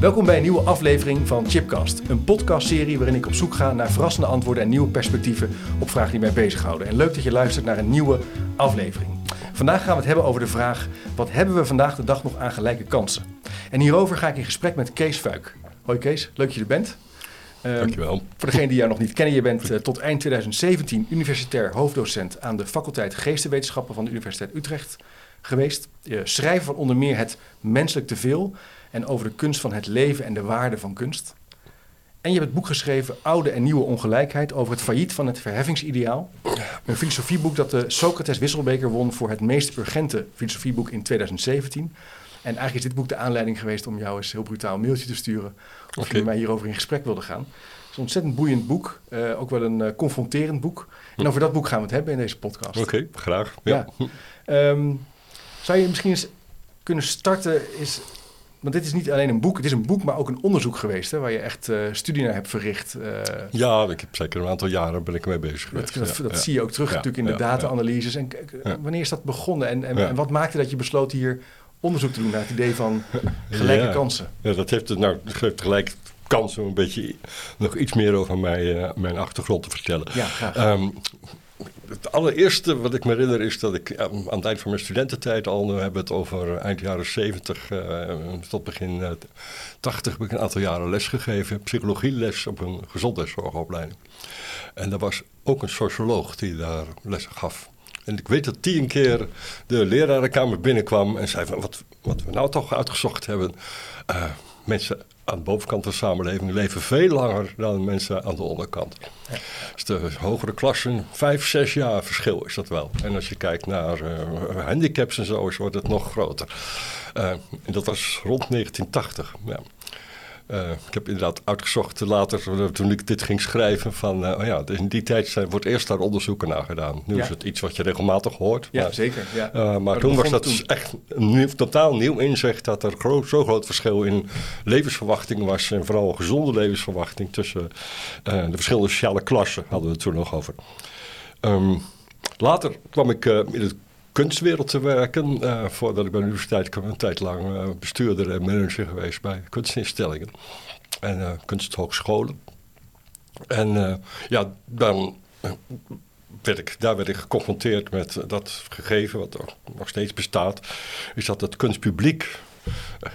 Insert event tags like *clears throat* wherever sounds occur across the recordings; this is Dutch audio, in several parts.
Welkom bij een nieuwe aflevering van Chipcast, een podcastserie waarin ik op zoek ga naar verrassende antwoorden en nieuwe perspectieven op vragen die mij bezighouden. En leuk dat je luistert naar een nieuwe aflevering. Vandaag gaan we het hebben over de vraag: wat hebben we vandaag de dag nog aan gelijke kansen? En hierover ga ik in gesprek met Kees Fuik. Hoi Kees, leuk dat je er bent. Um, Dankjewel. Voor degene die jou nog niet kennen, je bent uh, tot eind 2017 universitair hoofddocent aan de faculteit Geestenwetenschappen van de Universiteit Utrecht geweest. Je schrijver van onder meer Het Menselijk Teveel en over de kunst van het leven en de waarde van kunst. En je hebt het boek geschreven Oude en Nieuwe Ongelijkheid over het failliet van het verheffingsideaal. Een filosofieboek dat de Socrates Wisselbeker won voor het meest urgente filosofieboek in 2017. En eigenlijk is dit boek de aanleiding geweest om jou eens heel brutaal een mailtje te sturen. Of okay. je met mij hierover in gesprek wilde gaan. Het is een ontzettend boeiend boek. Uh, ook wel een uh, confronterend boek. En over dat boek gaan we het hebben in deze podcast. Oké, okay, graag. Ja. ja. Um, zou je misschien eens kunnen starten is want dit is niet alleen een boek, het is een boek, maar ook een onderzoek geweest, hè, waar je echt uh, studie naar hebt verricht. Uh, ja, ik heb zeker een aantal jaren ben ik mee bezig geweest. Dat, dat, dat zie je ook terug natuurlijk in de data-analyses. En wanneer is dat begonnen en, en, en, wat maakte dat je besloot hier onderzoek te doen naar het idee van *laughs* gelijke kansen? Ja, dat heeft het nou geeft gelijk kans om een beetje nog iets meer over mij, uh, mijn achtergrond te vertellen. Ja, graag. Um, het allereerste wat ik me herinner is dat ik aan het eind van mijn studententijd al, nu hebben het over eind jaren 70 uh, tot begin uh, 80, heb ik een aantal jaren les gegeven, psychologieles op een gezondheidszorgopleiding. En er was ook een socioloog die daar les gaf. En ik weet dat die een keer de lerarenkamer binnenkwam en zei van wat, wat we nou toch uitgezocht hebben. Uh, mensen aan de bovenkant van de samenleving leven veel langer dan mensen aan de onderkant. Dus de hogere klassen, vijf, zes jaar verschil is dat wel. En als je kijkt naar uh, handicaps en zo, wordt het nog groter. Uh, en dat was rond 1980. Ja. Uh, ik heb inderdaad uitgezocht later, toen ik dit ging schrijven, van uh, oh ja, in die tijd zijn, wordt eerst daar onderzoeken naar gedaan. Nu Ja. is het iets wat je regelmatig hoort. Ja, maar, zeker. Ja. uh, maar, Maar toen was dat toen. echt een nieuw- totaal nieuw inzicht dat er gro- zo groot verschil in levensverwachting was. En vooral een gezonde levensverwachting tussen eh, de verschillende sociale klassen hadden we het toen nog over. Ehm, later kwam ik eh, in de kunstwereld te werken. eh, voordat ik bij de universiteit kwam, een tijd lang eh, bestuurder en manager geweest bij kunstinstellingen en eh, kunsthogescholen. En ja, dan werd ik, daar werd ik geconfronteerd met dat gegeven, wat nog steeds bestaat, is dat het kunstpubliek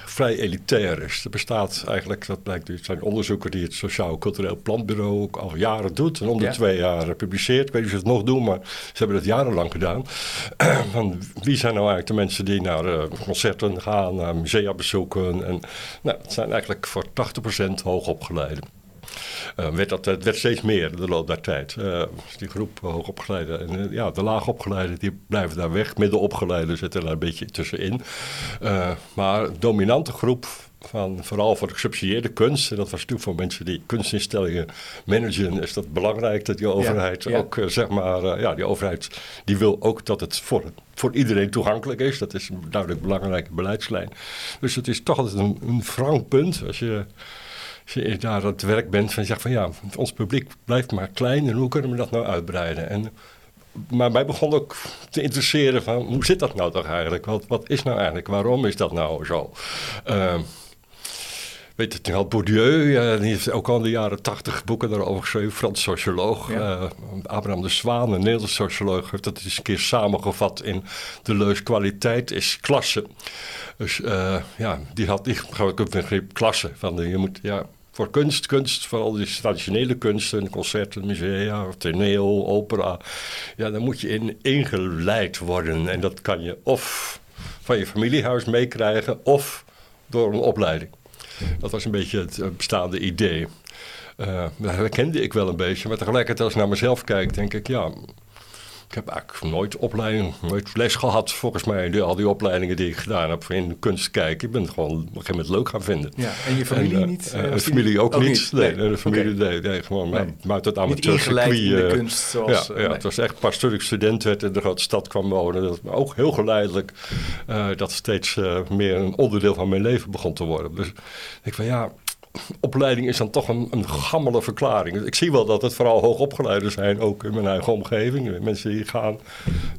vrij elitair is. Er bestaat eigenlijk, dat blijkt uit zijn onderzoeken die het Sociaal Cultureel Planbureau ook al jaren doet en om de Ja. twee jaar publiceert. Ik weet niet of ze het nog doen, maar ze hebben het jarenlang gedaan. *clears throat* Van wie zijn nou eigenlijk de mensen die naar eh, concerten gaan, naar musea bezoeken? En, nou, het zijn eigenlijk voor 80% hoogopgeleiden. Eh, werd dat, het werd steeds meer de loop der tijd. Eh, die groep hoogopgeleiden. En eh, ja, de laagopgeleiden die blijven daar weg. Middenopgeleiden zitten daar een beetje tussenin. Eh, maar dominante groep van vooral voor de gesubsidieerde kunst. En dat was natuurlijk voor mensen die kunstinstellingen managen. Is dat belangrijk dat die overheid ja. ook, eh, zeg maar, eh, ja, die overheid die wil ook dat het voor, voor iedereen toegankelijk is. Dat is een duidelijk belangrijke beleidslijn. Dus het is toch altijd een, een wrang punt als je je daar aan het werk bent, van je zegt van ja, ons publiek blijft maar klein en hoe kunnen we dat nou uitbreiden? En, maar mij begon ook te interesseren van hoe zit dat nou toch eigenlijk? Wat, wat is nou eigenlijk? Waarom is dat nou zo? Uh, weet het had Bourdieu, uh, die heeft ook al in de jaren tachtig boeken daarover geschreven, Frans socioloog. Ja. Uh, Abraham de Zwaan, een Nederlands socioloog, heeft dat eens een keer samengevat in de leus kwaliteit is klasse. Dus uh, ja, die had die ook een begrip klasse. Van de, je moet, ja, voor kunst, kunst, vooral die traditionele kunsten, concerten, musea, toneel, opera. Ja, dan moet je in ingeleid worden. En dat kan je of van je familiehuis meekrijgen, of door een opleiding. Dat was een beetje het bestaande idee. Uh, dat herkende ik wel een beetje, maar tegelijkertijd als ik naar mezelf kijk, denk ik, ja, Ik heb eigenlijk nooit opleiding, nooit les gehad, volgens mij, die, al die opleidingen die ik gedaan heb in kunst kijken. Ik ben het gewoon op een gegeven moment leuk gaan vinden. Ja, en je familie En, eh, niet? de of familie ook, ook niet. Nee, Nee. de familie, nee, nee, gewoon Nee. maar amateurcircuit. ingeleid in de kunst zoals... ja, ja nee. het was echt pas toen ik student werd in de grote stad kwam wonen. Dat ook heel geleidelijk dat steeds meer een onderdeel van mijn leven begon te worden. Dus ik denk van ja, opleiding is dan toch een, een gammele verklaring. Ik zie wel dat het vooral hoogopgeleiden zijn, ook in mijn eigen omgeving. Mensen die gaan.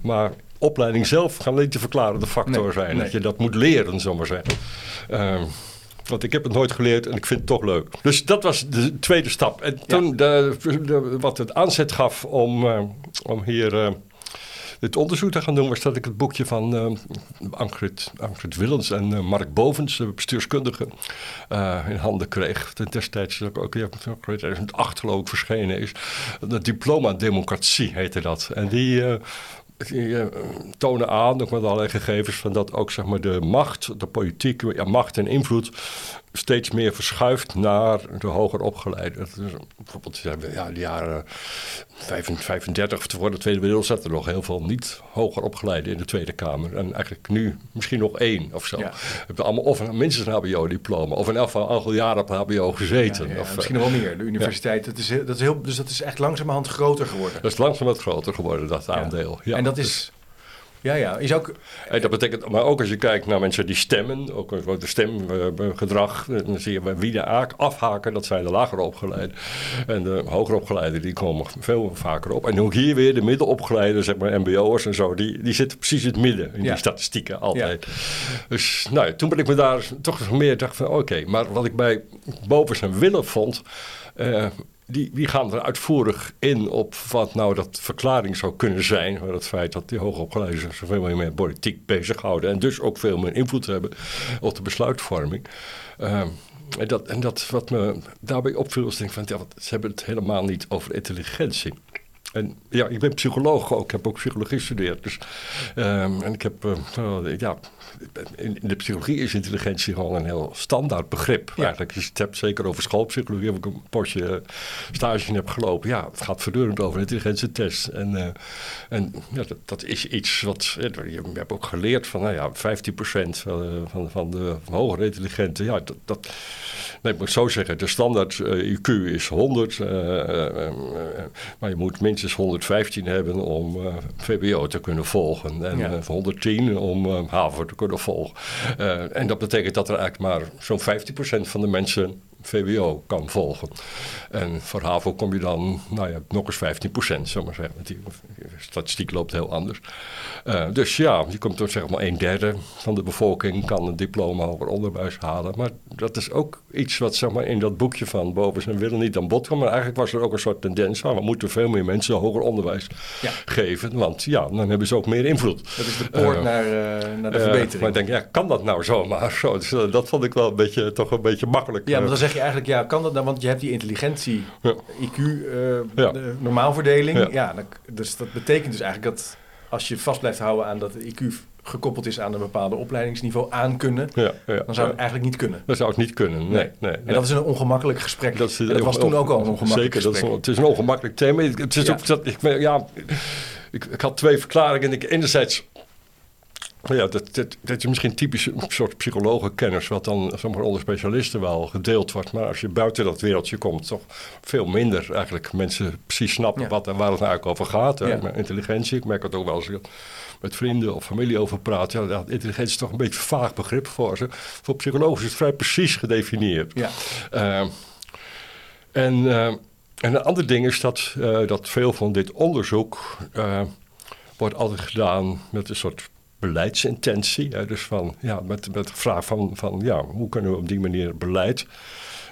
Maar opleiding zelf kan niet te verklaren factor Nee, zijn. nee. Dat je dat moet leren, zomaar zeggen. Ehm, want ik heb het nooit geleerd en ik vind het toch leuk. Dus dat was de tweede stap. En toen, de, de- wat het aanzet gaf om, eh, om hier eh, dit onderzoek te gaan doen... was dat ik het boekje van eh Ankrit, Ankrit Willens en eh, Mark Bovens... de bestuurskundige, eh, in handen kreeg. Destijds ook, ook in 2008 geloof ik verschenen is. Het diploma democratie heette dat. En die... tonen aan, ook met allerlei gegevens, van dat ook zeg maar, de macht, de politiek, ja, macht en invloed steeds meer verschuift naar de hoger opgeleide. Dat is bijvoorbeeld ja, ja, de jaren 35, 35 voor de Tweede Wereldoorlog zaten er nog heel veel niet hoger opgeleide in de Tweede Kamer. En eigenlijk nu misschien nog één of zo. Ja. Hebben allemaal of een, minstens een HBO-diploma of in elk geval een aantal jaren op HBO gezeten. Ja, ja, Of, eh, misschien nog wel meer. De universiteit, dat is, heel- dat is heel, dus dat is echt langzamerhand groter geworden. dat is langzaam wat groter geworden, dat aandeel. Ja, en dat dus- is... Ja, ja. Is ook... En dat betekent, maar ook als je kijkt naar mensen die stemmen, ook de stemgedrag, dan zie je bij wie de aak afhaken, dat zijn de lager opgeleiden. En de hoger opgeleiden, die komen veel vaker op. En ook hier weer de middenopgeleiden, zeg maar mbo'ers en zo, die, die zitten precies in het midden in Ja. die statistieken altijd. Dus nou, ja, toen ben ik me daar toch nog meer dacht van, oké, maar wat ik bij Bovens en Willem vond, eh, die, gaan er uitvoerig in op wat nou dat verklaring zou kunnen zijn. Voor het feit dat die hoogopgeleiden zich zoveel meer met politiek bezighouden. En dus ook veel meer invloed hebben op de besluitvorming. Ehm, en, dat, en dat wat me daarbij opviel is denk ik van, ja, ze hebben het helemaal niet over intelligentie. En ja, ik ben psycholoog ook. Ik heb ook psychologie gestudeerd. Dus, ehm, en ik heb, eh, ja, in, de psychologie is intelligentie gewoon een heel standaard begrip. Ja. Eigenlijk, als je het hebt, zeker over schoolpsychologie, heb ik een potje eh, stage in heb gelopen. Ja, het gaat voortdurend over intelligentietest. En, eh, en ja, dat, dat is iets wat, je hebt ook geleerd van, nou ja, 15% van, van, van de hogere intelligenten, ja, dat, dat Nee, ik moet zo zeggen, de standaard IQ is 100, eh, eh, eh, maar je moet minstens 115 hebben om eh, VBO te kunnen volgen. En Ja. eh, 110 om eh, HAVO te kunnen volgen. En dat betekent dat er eigenlijk maar zo'n 15% van de mensen VWO kan volgen. En voor HAVO kom je dan, nou ja, nog eens 15 procent, zullen we maar zeggen. Want die statistiek loopt heel anders. Eh, dus ja, je komt tot zeg maar een derde van de bevolking kan een diploma hoger onderwijs halen. Maar dat is ook iets wat zeg maar, in dat boekje van Bobus en Willen niet aan bod kwam. Maar eigenlijk was er ook een soort tendens van, we moeten veel meer mensen hoger onderwijs Ja. geven. Want ja, dan hebben ze ook meer invloed. Dat is de poort Eh, naar, eh, naar de verbetering. maar ik denk, ja, kan dat nou zomaar? *laughs* Zo, dus, dat vond ik wel een beetje, toch een beetje makkelijk. Ja, maar eh. dan zeg je eigenlijk, ja, kan dat nou? Want je hebt die intelligentie, Ja. IQ, eh, Ja. de normaalverdeling. Ja. Ja, dan, dus dat betekent dus eigenlijk dat als je vast blijft houden aan dat de IQ gekoppeld is aan een bepaalde opleidingsniveau aankunnen, ja, ja, dan zou ja. het eigenlijk niet kunnen. Dat zou het niet kunnen, nee. nee, En dat is een ongemakkelijk gesprek. Dat, is- En dat was toen ook al een ongemakkelijk Zeker, dat is, gesprek. een- het is een ongemakkelijk thema. Het is ook dat, ik, ben- ja, ik, ik had twee verklaringen. Ik, enerzijds, ja, dat, dat, dat is misschien typisch een soort psychologenkennis, wat dan sommige onder specialisten wel gedeeld wordt. Maar als je buiten dat wereldje komt, toch veel minder eigenlijk mensen precies snappen Ja. wat en waar het nou eigenlijk over gaat. hè. Ja. Intelligentie, ik merk het ook wel als ik met vrienden of familie over praat. Ja, intelligentie is toch een beetje een vaag begrip voor ze. Voor psychologen is het vrij precies gedefinieerd. Ja, Eh, en, eh, en een ander ding is dat, eh, dat veel van dit onderzoek eh, wordt altijd gedaan met een soort beleidsintentie. Dus van, ja, met, met de vraag van, van ja, hoe kunnen we op die manier beleid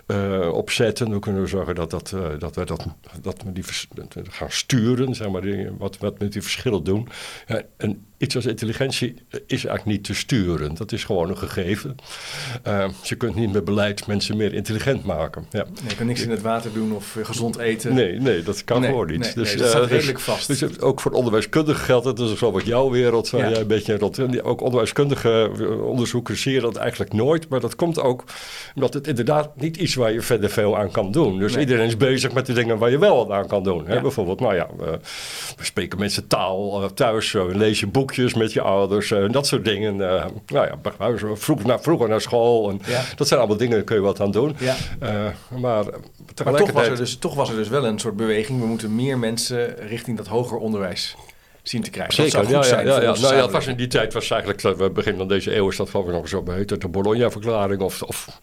eh, opzetten? Hoe kunnen we zorgen dat, dat, eh, dat we dat, dat we die gaan sturen, zeg maar, wat, wat met die verschillen doen. Ja, en iets als intelligentie is eigenlijk niet te sturen. Dat is gewoon een gegeven. Eh, je kunt niet met beleid mensen meer intelligent maken. Ja. nee, je kan niks in het water doen of gezond eten. Nee, nee, dat kan Nee, gewoon niet. nee, dus, nee, dat staat eh, redelijk dus- vast. Dus ook voor onderwijskundigen geldt het. Dat is zo wat jouw wereld, waar Ja. jij een beetje rond. Ook onderwijskundige eh, onderzoekers zie je dat eigenlijk nooit. Maar dat komt ook omdat het inderdaad niet iets waar je verder veel aan kan doen. Dus iedereen is bezig met de dingen waar je wel wat aan kan doen. Hè? Bijvoorbeeld, nou ja, we, we spreken mensen taal uh, thuis, uh, lees je met je ouders en dat soort dingen. nou ja, vroeg naar, vroeger naar school. En Dat zijn allemaal dingen, daar kun je wat aan doen. maar maar toch was, er dus, toch was er dus wel een soort beweging. We moeten meer mensen richting dat hoger onderwijs zien te krijgen. Zeker, dat zou goed ja, zijn ja, ja, Nou ja, was in die tijd was eigenlijk, we begin van deze eeuw is dat ik nog zo heet, de Bologna-verklaring. Of, of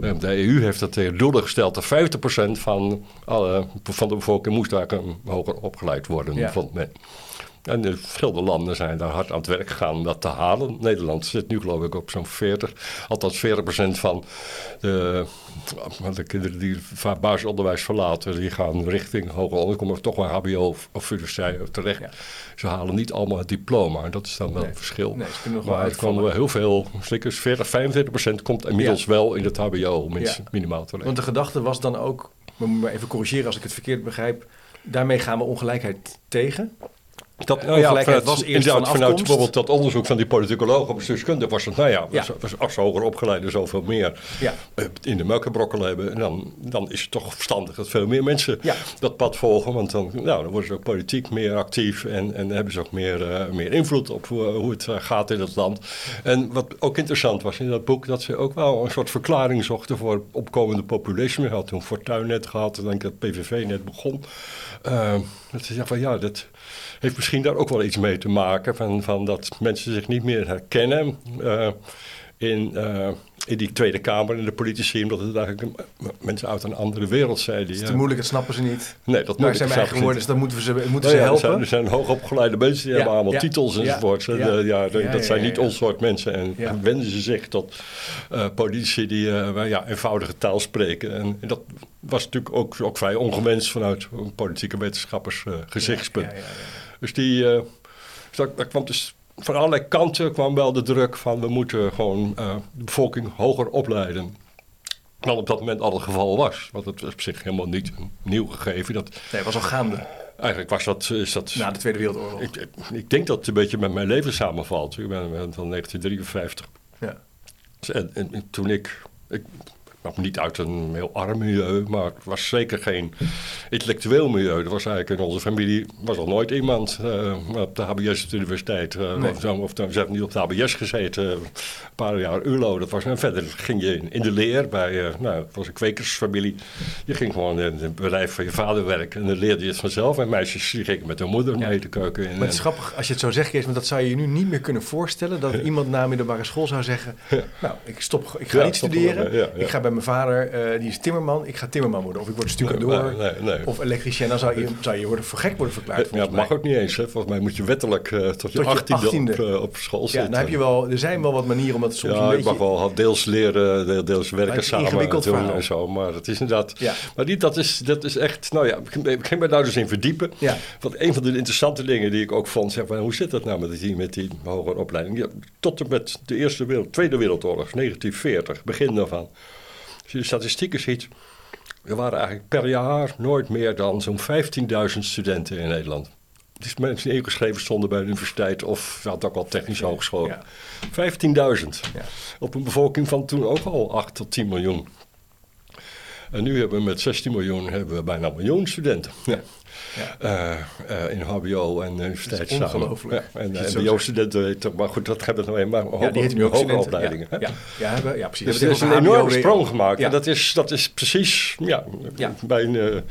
ja. de EU heeft het tegen doelen gesteld dat 50% van, alle, van de bevolking moest daar hoger opgeleid worden, ja. vond men. En de verschillende landen zijn daar hard aan het werk gegaan om dat te halen. Nederland zit nu geloof ik op zo'n 40, althans 40% van de, de kinderen die het basisonderwijs verlaten, die gaan richting hoger onderwijs, komen toch wel HBO of, of universiteit terecht. Ze halen niet allemaal het diploma en dat is dan wel een verschil. Nee, maar er komen wel heel veel, zeker 40, 45% komt inmiddels wel in het HBO minimaal terecht. Want de gedachte was dan ook, moeten even corrigeren als ik het verkeerd begrijp, daarmee gaan we ongelijkheid tegen. Dat, nou ja, vanuit, was eerst van vanuit bijvoorbeeld dat onderzoek van die politicoloog op bestuurskunde was het, nou ja, ja. Was, als hoger opgeleide zoveel meer ja. Eh, in de melkenbrokkel hebben, en dan, dan is het toch verstandig dat veel meer mensen dat pad volgen, want dan, nou, dan worden ze ook politiek meer actief en, en hebben ze ook meer, uh, meer invloed op hoe, hoe het uh, gaat in het land. En wat ook interessant was in dat boek, dat ze ook wel een soort verklaring zochten voor opkomende populisme. had toen Fortuyn net gehad, ik denk dat PVV net begon. dat ze zeggen van ja, dat heeft misschien daar ook wel iets mee te maken. Van, van dat mensen zich niet meer herkennen uh, in, uh, in die Tweede Kamer en de politici. Omdat het eigenlijk mensen uit een andere wereld zijn. Die, het is te moeilijk, dat snappen ze niet. Nee, dat maar zijn eigen woorden, dus dan moeten we ze, moeten nou, ze helpen. Er zijn, er zijn hoogopgeleide mensen, die ja, hebben allemaal ja, titels enzovoort. Ja, ja, dat zijn niet ons soort mensen. En wenden ze zich tot uh, politici die ja, eenvoudige taal spreken. En, en dat was natuurlijk ook, ook vrij ongewenst vanuit politieke wetenschappers gezichtspunt. Dus die, uh, dat, kwam dus van allerlei kanten kwam wel de druk van we moeten gewoon uh, de bevolking hoger opleiden. Wat op dat moment al het geval was. Want het was op zich helemaal niet een nieuw gegeven. Dat, nee, het was al gaande. Eigenlijk was dat... Is dat Na de Tweede Wereldoorlog. Ik, ik, denk dat het een beetje met mijn leven samenvalt. Ik ben van 1953. Ja. En, en, en toen ik, ik kwam niet uit een heel arm milieu, maar het was zeker geen intellectueel milieu. Er was eigenlijk in onze familie was al nooit iemand uh, op de HBS universiteit. Uh, nee. of, of ze hebben niet op de HBS gezeten, een paar jaar ULO. Dat was, en verder ging je in, in de leer bij, uh, nou, het was een kwekersfamilie. Je ging gewoon in het bedrijf van je vader werken en dan leerde je het vanzelf. En meisjes die gingen met hun moeder mee te keuken. maar het is grappig als je het zo zegt, Kees, want dat zou je je nu niet meer kunnen voorstellen. Dat *laughs* iemand na middelbare school zou zeggen, nou, ik stop, ik ga ja, niet studeren, ik ga bij mijn vader, uh, die is timmerman, ik ga timmerman worden. Of ik word stucadoor, nee, nee, nee. of elektricien. Dan zou je, zou je worden voor gek worden verklaard. Ja, dat mag ook niet eens. Hè. Volgens mij moet je wettelijk uh, tot, je achttiende, Op, op, school zitten. Ja, dan heb je wel, er zijn wel wat manieren om dat soms ja, een beetje... Ja, ik mag wel deels leren, deels werken samen doen verhaal. en zo. Maar het is inderdaad... Ja. Maar die, dat, is, dat is echt... Nou ja, ik ging me daar dus in verdiepen. Ja. Want een van de interessante dingen die ik ook vond... Zeg maar, hoe zit dat nou met die, met die hogere opleiding? Ja, tot en met de Eerste wereld, Tweede Wereldoorlog, 1940, begin daarvan. Als je de statistieken ziet, er waren eigenlijk per jaar nooit meer dan zo'n 15.000 studenten in Nederland. Dus mensen die ingeschreven stonden bij de universiteit of had ook al technische hogeschool. Ja. 15.000. Ja. Op een bevolking van toen ook al 8 tot 10 miljoen. En nu hebben we met 16 miljoen hebben we bijna een miljoen studenten. Ja. Ja. Uh, uh, in HBO en universiteit. Ongelooflijk. Ja, en MBO-studenten, maar goed, dat hebben we nog eenmaar ja, die heet hoge opleidingen. Ja, ja, ja, ja, precies. Dus er is een enorme sprong gemaakt. En dat is, dat is precies, ja, bij een...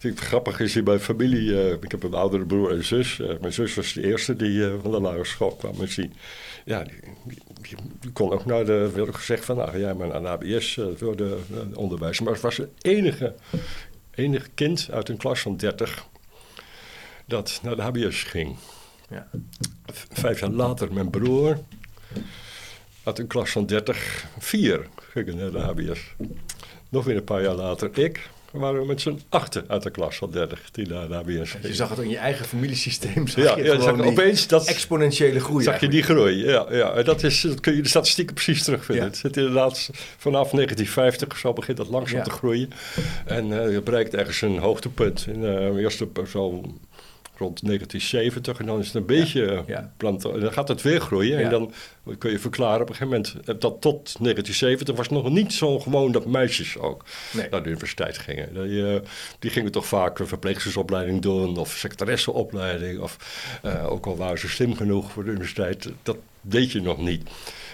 Het grappig is hier bij familie, uh, ik heb een oudere broer en zus. Uh, mijn zus was de eerste die uh, van de lagere school kwam. En die, ja, die, die, die, kon ook naar de, werd gezegd van, nou, jij maar aan de ABS voor de onderwijs. Maar het was de enige, enige kind uit een klas van 30 dat naar de HBS ging. Ja. Vijf jaar later mijn broer uit een klas van 30, vier ging naar de HBS. Nog weer een paar jaar later ik. We waren met z'n achten uit de klas van 30 die naar de HBS Je zag het in je eigen familiesysteem. Zag ja, je ja zag opeens dat exponentiële groei. Zag je die groei, ja. ja. En dat, is, dat kun je de statistieken precies terugvinden. Ja. Het zit inderdaad vanaf 1950 zo begint dat langzaam ja. te groeien. En uh, je bereikt ergens een hoogtepunt. In uh, eerste zo rond 1970. En dan is het een beetje... ja. Plant, dan gaat het weer groeien. Ja. En dan kun je verklaren op een gegeven moment... eh, dat tot 1970 was het nog niet zo gewoon dat meisjes ook Nee. naar de universiteit gingen. Die, eh, die gingen toch vaak een verpleegstersopleiding doen... of secretaressenopleiding. Of eh, ook al waren ze slim genoeg voor de universiteit. Dat deed je nog niet.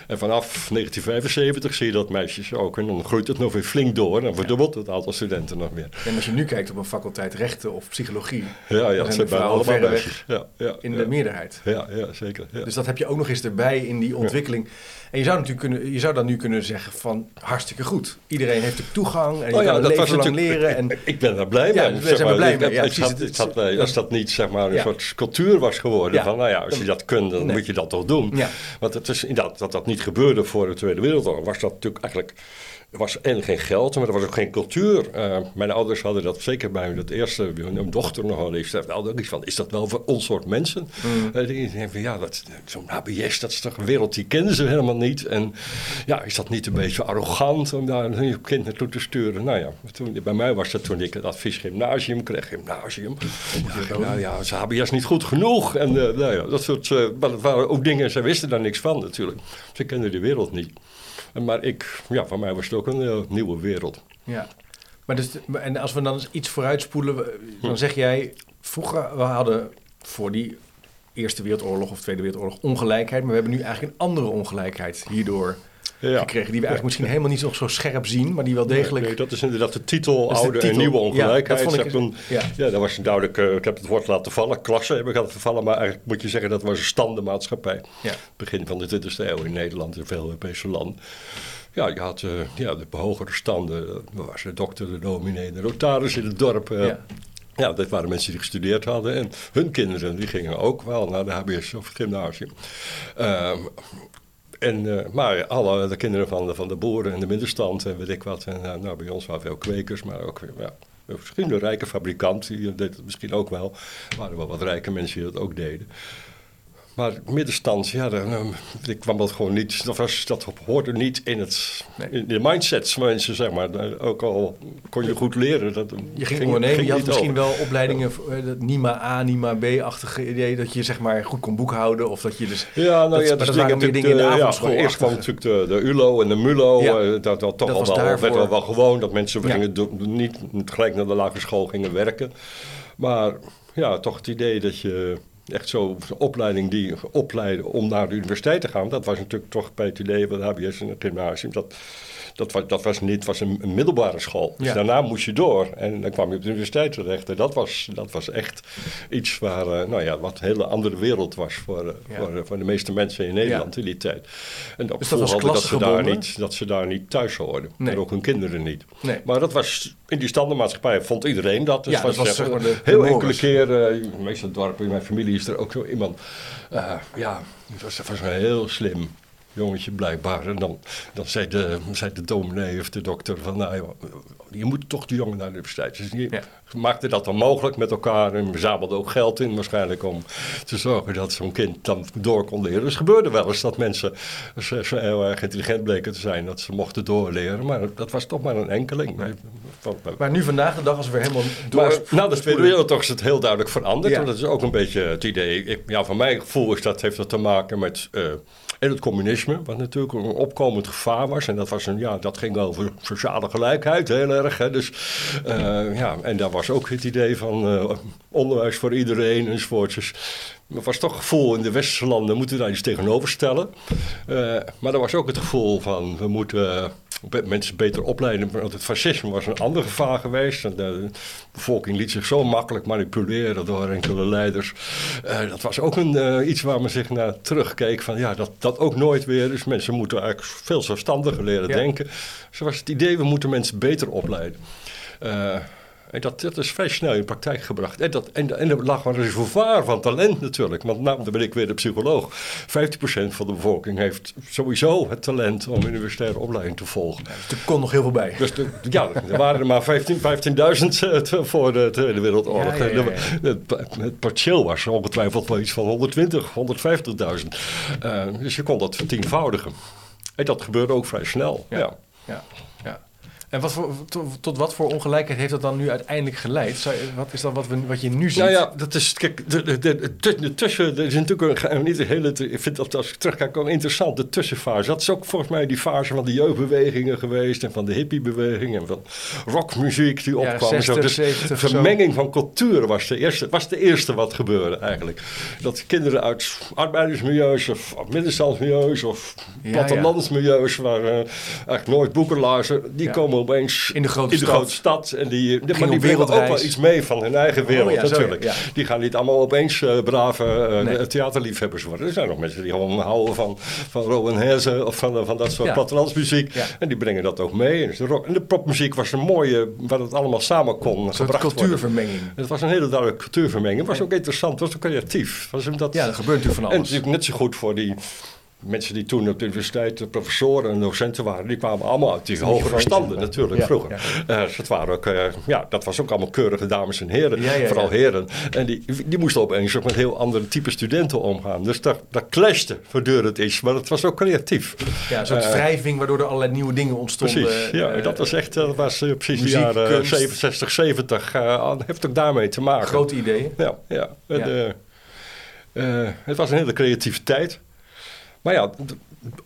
En vanaf 1975 zie je dat meisjes ook. En dan groeit het nog weer flink door. En dan verdubbelt het aantal studenten nog meer. En als je nu kijkt op een faculteit rechten of psychologie, Ja, ja de zijn bijna allemaal meisjes. Ja, ja, in ja. de meerderheid. Ja, ja, zeker. Ja. Dus dat heb je ook nog eens erbij in die ontwikkeling. En je zou natuurlijk kunnen, je zou dan nu kunnen zeggen van hartstikke goed. Iedereen heeft er toegang en je Oh ja, kan dat leven lang leren. En, Ik, ik ben daar blij Ja, mee. we blij mee. Het had- het had, als dat niet zeg maar, een soort cultuur was geworden. Van, nou ja, als je dat kunt, dan Nee. moet je dat toch doen. Want het is inderdaad dat dat niet gebeurde voor de Tweede Wereldoorlog. Was dat natuurlijk eigenlijk... Er was en geen geld, maar er was ook geen cultuur. Eh, mijn ouders hadden dat zeker bij dat eerste, mijn dochter nogal heeft. Daar hadden ook iets van, is dat wel voor ons soort mensen? Mm. Eh, die denken van, ja, dat- zo'n HBS, dat is toch een wereld die kennen ze helemaal niet. En ja, is dat niet een beetje arrogant om daar een kind naartoe te sturen? Nou ja, toen, bij mij was dat toen ik het advies gymnasium kreeg. Gymnasium. Ja, nou ja, is HBS niet goed genoeg? En eh, nou ja, dat soort, eh, maar dat waren ook dingen, ze wisten daar niks van natuurlijk. Ze kenden die wereld niet. Maar ik, ja, voor mij was het ook een eh, nieuwe wereld. ja. Maar dus, en als we dan eens iets vooruitspoelen, we- Hm. dan zeg jij, vroeger we hadden voor die Eerste Wereldoorlog of Tweede Wereldoorlog ongelijkheid, maar we hebben nu eigenlijk een andere ongelijkheid hierdoor Ja. gekregen, die we eigenlijk misschien helemaal niet nog zo scherp zien, maar die wel degelijk... Nee, dat is inderdaad de titel, Dat de oude titel. en nieuwe Ja, ongelijkheid. dat vond Ze ik- hebben- ja. ja, dat was een duidelijk, eh, ik heb het woord laten vallen, klasse heb ik laten vallen, maar eigenlijk moet je zeggen dat was een standenmaatschappij. Ja. Begin van de 20e eeuw in Nederland en veel Europese landen. Ja, je had eh, ja, de hogere standen, er was de dokter, de dominee, de notaris in het dorp. eh. Ja. Ja, dat waren mensen die gestudeerd hadden. En hun kinderen die gingen ook wel naar de HBS of het gymnasium. Ehm, en, eh, maar alle de kinderen van de, van de boeren en de middenstand en weet ik wat. En, eh, nou, bij ons waren veel kwekers, maar ook ja, een rijke fabrikant. Die deed het misschien ook wel. Er waren wel wat rijke mensen die dat ook deden. Maar middenstand, ja, dan, eh, ik kwam dat gewoon niet. Dat, was, dat hoorde niet in, het, Nee. in de mindsets van mensen, zeg maar. Daar- Ook al kon je goed leren. Dat Je ging ondernemen, je had misschien over. wel opleidingen, eh, dat NIMA A, NIMA B-achtige idee, dat je zeg maar goed kon boekhouden of dat je dus... Ja, nou Dat- ja, maar dus dat waren meer dingen in de ja, avondschool Eerst kwam natuurlijk de, de ULO en de MULO. Ja. eh, dat, dat toch Dat al was wel, daarvoor. werd al wel gewoon dat mensen Ja. gingen niet gelijk naar de lagere school gingen werken. Maar ja, toch het idee dat je echt zo'n opleiding die opleiden om naar de universiteit te gaan, dat was natuurlijk toch het HBS en het gymnasium. Dat, dat, was, dat was niet was een, een middelbare school. Dus Ja. daarna moest je door en dan kwam je op de universiteit terecht. En dat was, dat was echt iets waar, eh, nou ja, wat een hele andere wereld was voor, eh, Ja. voor, eh, voor de meeste mensen in Nederland in die tijd. En dat Dus dat was dat ze, daar niet, dat ze daar niet thuis hoorden. Nee. En ook hun kinderen niet. Nee. Maar dat was, in die standaardmaatschappij vond iedereen dat. Dus Ja, dat was, zeg zeg maar, de- heel de enkele keer, eh, meestal dorp in mijn familie is er ook zo iemand. ja, dat was, dat was heel slim jongetje blijkbaar. En dan, dan zei, de, zei de dominee of de dokter van, nou je moet toch de jongen naar de universiteit. Dus die Ja. maakte dat dan mogelijk met elkaar en verzamelde ook geld in waarschijnlijk om te zorgen dat zo'n kind dan door kon leren. Dus het gebeurde wel eens dat mensen zo, zo heel erg intelligent bleken te zijn dat ze mochten doorleren. Maar dat was toch maar een enkeling. Maar nu vandaag de dag, als we helemaal maar door... na de Tweede Wereldoorlog is het heel duidelijk veranderd. Ja. Want dat is ook een beetje het idee. Ik, ja, van mijn gevoel is dat, heeft dat te maken met eh, en het communisme. Wat natuurlijk een opkomend gevaar was. En dat, was een, ja, dat ging over sociale gelijkheid heel erg. Hè. Dus, eh, ja, en daar was ook het idee van eh, onderwijs voor iedereen enzovoort. Dus er was toch het gevoel in de westerse landen moeten we daar iets tegenover stellen. Eh, maar er was ook het gevoel van we moeten mensen beter opleiden. Want het fascisme was een ander gevaar geweest. De bevolking liet zich zo makkelijk manipuleren door enkele leiders. Eh, dat was ook een, eh, iets waar men zich naar terugkeek. Van ja, dat, dat ook nooit weer. Dus mensen moeten eigenlijk veel zelfstandiger leren Ja. denken. Zo was het idee, we moeten mensen beter opleiden. Eh, en dat, dat is vrij snel in praktijk gebracht. En, dat, en, en er lag een reservoir van talent natuurlijk. Want nou, dan ben ik weer de psycholoog. 15% van de bevolking heeft sowieso het talent om universitaire opleiding te volgen. Er kon nog heel veel bij. Dus de, ja, er waren er maar 15 15.000 eh, te- voor de Tweede Wereldoorlog. Ja, ja, ja, ja. Het, het partieel was ongetwijfeld wel iets van 120, 150.000. Eh, dus je kon dat vertienvoudigen. En dat gebeurde ook vrij snel. Ja, ja. En wat voor, tot, tot wat voor ongelijkheid heeft dat dan nu uiteindelijk geleid? Zou, wat is dat wat, we, wat je nu ziet? Nou ja, dat is, kijk, de, de, de, de, tussen, er is natuurlijk een, niet de hele, ik vind dat als ik terugkijk ook interessant, de tussenfase. Dat is ook volgens mij die fase van de jeugdbewegingen geweest en van de hippiebeweging en van rockmuziek die Ja, opkwam. zo. 60, Dus 70 zo. vermenging van culturen was de, eerste, was de eerste wat gebeurde eigenlijk. Dat kinderen uit arbeidersmilieus of middenstandsmilieus of Ja, plattelandsmilieus waar eh, eigenlijk nooit boeken lazen, die komen opeens In de grote in de stad. grote stad. En die, maar op die brengen ook wel iets mee van hun eigen wereld Oh ja, zo, natuurlijk. ja. Die gaan niet allemaal opeens eh, brave eh, Nee. theaterliefhebbers worden. Er zijn nog mensen die gewoon houden van, van Rowan Hesse of van, van dat soort plattelandsmuziek. En die brengen dat ook mee. En de, rock, en de popmuziek was een mooie, waar het allemaal samen kon gebracht worden. cultuurvermenging. Het was een hele duidelijke cultuurvermenging. Het was ook interessant, het was ook creatief. Was dat, Ja, er gebeurt natuurlijk van en alles. natuurlijk net zo goed voor die mensen die toen op de universiteit de professoren en docenten waren. Die kwamen allemaal uit die hogere standen natuurlijk Ja, vroeger. ja. Eh, dus het waren ook, eh, ja, dat was ook allemaal keurige dames en heren. Ja, vooral heren. En die, die moesten opeens ook met heel andere type studenten omgaan. Dus dat, dat clashte voortdurend iets. Maar het was ook creatief. Ja, een soort Eh, wrijving waardoor er allerlei nieuwe dingen ontstonden. Precies, ja, Eh, dat was echt, dat was eh, precies de jaren kunst. 67, 70. eh, heeft ook daarmee te maken. Grote ideeën. Ja, ja. En, eh, eh, het was een hele creatieve tijd. Maar ja, op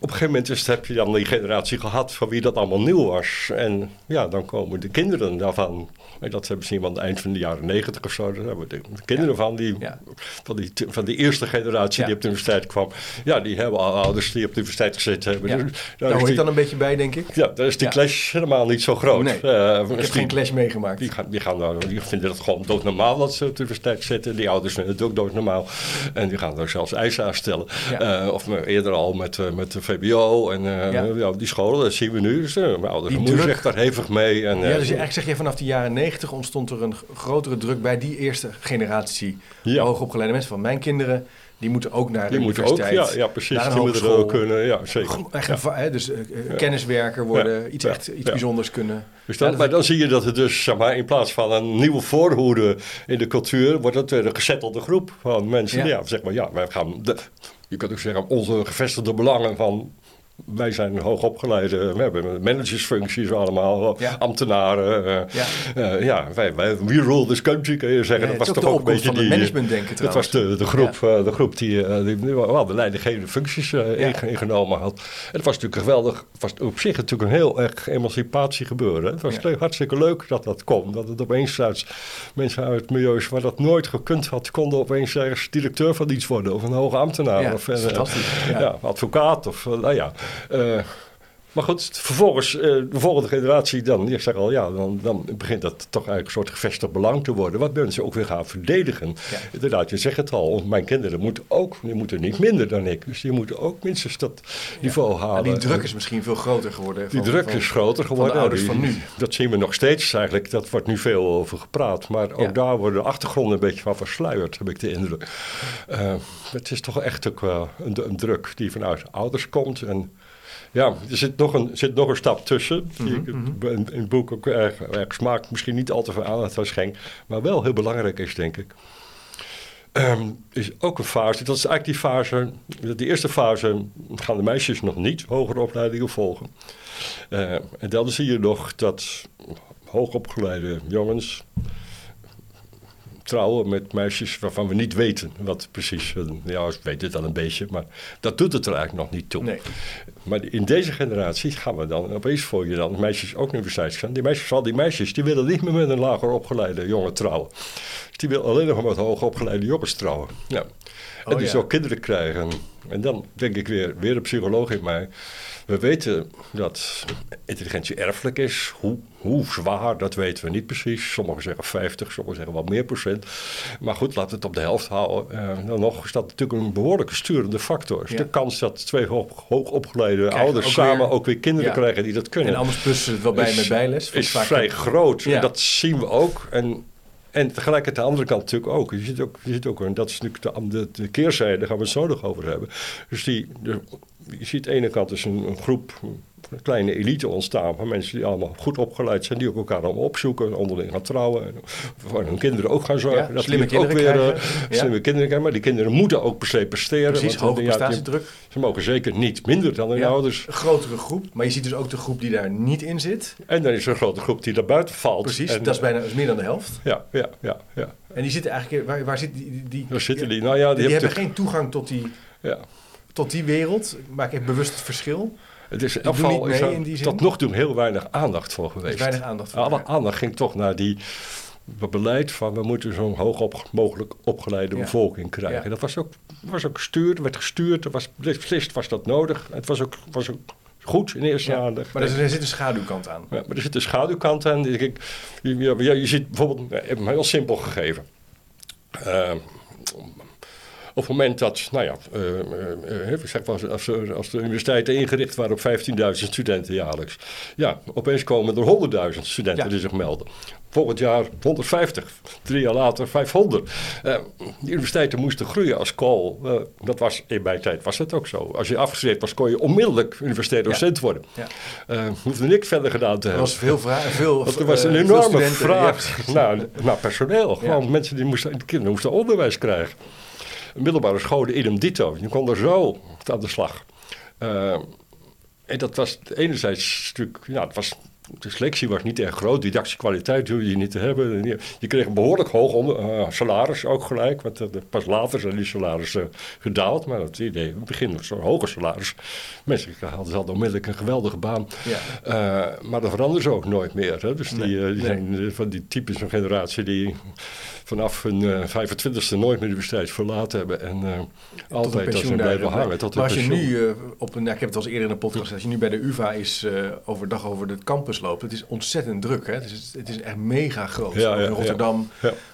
een gegeven moment heb je dan die generatie gehad van wie dat allemaal nieuw was. En ja, dan komen de kinderen daarvan. En dat hebben ze aan het eind van de jaren negentig of zo. Daar hebben we de, de kinderen van, die, Ja. van, die, van die eerste generatie Ja. die op de universiteit kwam. Ja, die hebben al ouders die op de universiteit gezeten hebben. Ja. Dus Daar daar hoor is ik die, dan een beetje bij, denk ik. ja, daar is die Ja. clash helemaal niet zo groot. Nee, Eh, Ik heb die- geen clash meegemaakt. die, gaan, die, gaan daar, die vinden het gewoon doodnormaal dat ze op de universiteit zitten. Die ouders vinden het ook doodnormaal. En die gaan daar zelfs eisen aan stellen. Ja. Eh, of eerder al met, eh, met de VBO en eh, Ja. ja. die scholen, dat zien we nu. Dus, mijn ouders druk. zich daar hevig mee. En, Ja, dus eigenlijk zeg je vanaf de jaren negentig ontstond er een grotere druk bij die eerste generatie Ja. hoogopgeleide mensen. Van mijn kinderen, die moeten ook naar de die moeten ook, universiteit. ja, ja precies, naar een die moeten ook kunnen. Ja, zeker. Echt Ja. een dus eh, eh, kenniswerker worden, Ja. iets, echt, iets bijzonders kunnen. Dus dan, maar dan zie je dat het dus, zeg maar, in plaats van een nieuwe voorhoede in de cultuur, wordt het een gezettelde groep van mensen. Ja. Ja, zeg maar, ja, wij gaan, de, je kunt ook zeggen, onze gevestigde belangen van, wij zijn hoogopgeleide, we hebben managersfuncties allemaal, Ja. ambtenaren. eh, Ja. eh, ja, wij, wij, we rule this country, kun je zeggen. Ja, dat was toch ook een beetje van die... het managementdenken Dat was de, de groep, eh, de, groep die, die, die wel de leidinggevende functies Ja. inge- ingenomen had. En het was natuurlijk geweldig. Het was op zich natuurlijk een heel erg emancipatie gebeuren. Het was Ja. hartstikke leuk dat dat kon. Dat het opeens uit mensen uit milieus waar dat nooit gekund had, konden opeens ergens directeur van iets worden. Of een hoge ambtenaar. Ja, of ja. Ja. advocaat. Of nou ja. äh, maar goed, vervolgens, eh, de volgende generatie dan, ik zeg al, ja, dan, dan begint dat toch eigenlijk een soort gevestigd belang te worden, wat mensen ook weer gaan verdedigen. Ja. Inderdaad, je zegt het al, mijn kinderen moeten ook, die moeten niet minder dan ik, dus die moeten ook minstens dat niveau Ja, halen. die druk is misschien veel groter geworden. Die van- druk van- is groter van geworden. de ouders Die- van nu. Dat zien we nog steeds eigenlijk. Dat wordt nu veel over gepraat. Maar ook Ja. daar worden de achtergronden een beetje van versluierd, heb ik de indruk. Eh, het is toch echt ook wel een, een druk die vanuit ouders komt. En ja, er zit nog een, zit nog een stap tussen. Die ik Mhm, in, in het boek ook erg, erg smaakt. Misschien niet al te veel aandacht aan schenk. Maar wel heel belangrijk is, denk ik. Ehm, is ook een fase, dat is eigenlijk die fase, die eerste fase gaan de meisjes nog niet hogere opleidingen volgen. Eh, en dan zie je nog dat hoogopgeleide jongens trouwen met meisjes waarvan we niet weten wat precies, ja, we weten het dan een beetje, maar dat doet het er eigenlijk nog niet toe. Nee. Maar in deze generatie gaan we dan, opeens voor je dan meisjes ook naar de universiteit gaan. Die meisjes, vooral die meisjes, die willen niet meer met een lager opgeleide jongen trouwen. Die willen alleen nog met hoger opgeleide jongens trouwen. Ja. En Oh, die ja. zo kinderen krijgen. En dan denk ik weer, weer een psycholoog in mij. We weten dat intelligentie erfelijk is. Hoe, hoe zwaar, dat weten we niet precies. Sommigen zeggen 50, sommigen zeggen wat meer procent. Maar goed, laten we het op de helft houden. Eh, dan nog is dat natuurlijk een behoorlijke sturende factor. Dus Ja. De kans dat twee hoog, hoogopgeleide ouders ook samen weer- ook weer kinderen Ja. krijgen die dat kunnen En anders plussen ze het wel bij is- met bijles. Is vaak- vrij groot. Ja. Dat zien we ook. En, en tegelijkertijd de andere kant natuurlijk ook. Je ziet ook, je ziet ook en dat is natuurlijk de, de, de keerzijde, daar gaan we het zo nog over hebben. Dus die, de, je ziet aan de ene kant dus een, een groep een kleine elite ontstaan van mensen die allemaal goed opgeleid zijn, die ook elkaar allemaal opzoeken, onderling gaan trouwen, en voor hun kinderen ook gaan zorgen. Ja, dat slimme die ook kinderen weer eh. Ja. slimme kinderen krijgen, maar die kinderen moeten ook per se presteren. Precies, hoge ja, prestatiedruk. Ze mogen zeker niet minder dan hun ouders. Een grotere groep. Maar je ziet dus ook de groep die daar niet in zit. En dan is er een grote groep die daar buiten valt. Precies, En, dat is bijna dat is meer dan de helft. Ja, ja, ja, ja. En die zitten eigenlijk... Waar, waar zitten die? die, die Daar zitten die. Nou ja, die, die hebben geen toegang tot die, ja. Tot die wereld. Ik maak even bewust het verschil. Het is in Die elk geval er tot nog toe heel weinig aandacht voor geweest. weinig aandacht voor. Alle aandacht ging toch naar die beleid van we moeten zo'n hoog op, mogelijk opgeleide Ja. bevolking krijgen. Ja. Dat was ook, was ook gestuurd, werd gestuurd, er was beslist was dat nodig. Het was ook, was ook goed in eerste Ja. aandacht. Maar er, er zit een schaduwkant aan. Ja, maar er zit een schaduwkant aan. Ik, je, je, je ziet bijvoorbeeld, ik heb hem heel simpel gegeven. Eh, het moment dat, nou ja, eh, eh, eh, zeg maar, als, er- als de universiteiten ingericht waren op 15.000 studenten jaarlijks. Ja, opeens komen er 100.000 studenten Ja. die zich melden. Volgend jaar 150, drie jaar later 500. Eh, de universiteiten moesten groeien als kool. Dat was, in mijn tijd was dat ook zo. Als je afgestudeerd was, kon je onmiddellijk universitair docent worden. Ja. Eh hoefde niks verder gedaan te Er hebben. was veel vraag, veel, Want er was een enorme vraag naar, naar personeel. Gewoon mensen die moesten, de kinderen moesten onderwijs krijgen. Middelbare scholen, idem dito. Je kon er zo aan de slag. Eh, en dat was enerzijds stuk, ja, het was, de selectie was niet erg groot. Didactische kwaliteit hoefde je niet te hebben. En je, kreeg een behoorlijk hoog onder, eh, salaris ook gelijk. Want eh, pas later zijn die salarissen gedaald. Maar het idee, in het begin was zo'n hoger salaris. Mensen hadden, hadden onmiddellijk een geweldige baan. Ja. Eh, maar dat veranderen ze ook nooit meer. Hè? Dus die, Nee, eh, die nee. zijn eh, van die types van generatie die vanaf hun eh 25e nooit meer de universiteit verlaten hebben. En eh, altijd dat ze blijven hangen. Tot maar als je nu eh, op een, nou, ik heb het al eens eerder in een podcast gezegd, als je nu bij de UvA is eh, overdag over de campus loopt, het is ontzettend druk. Hè? Het, is, het is echt mega groot. Ja, in Rotterdam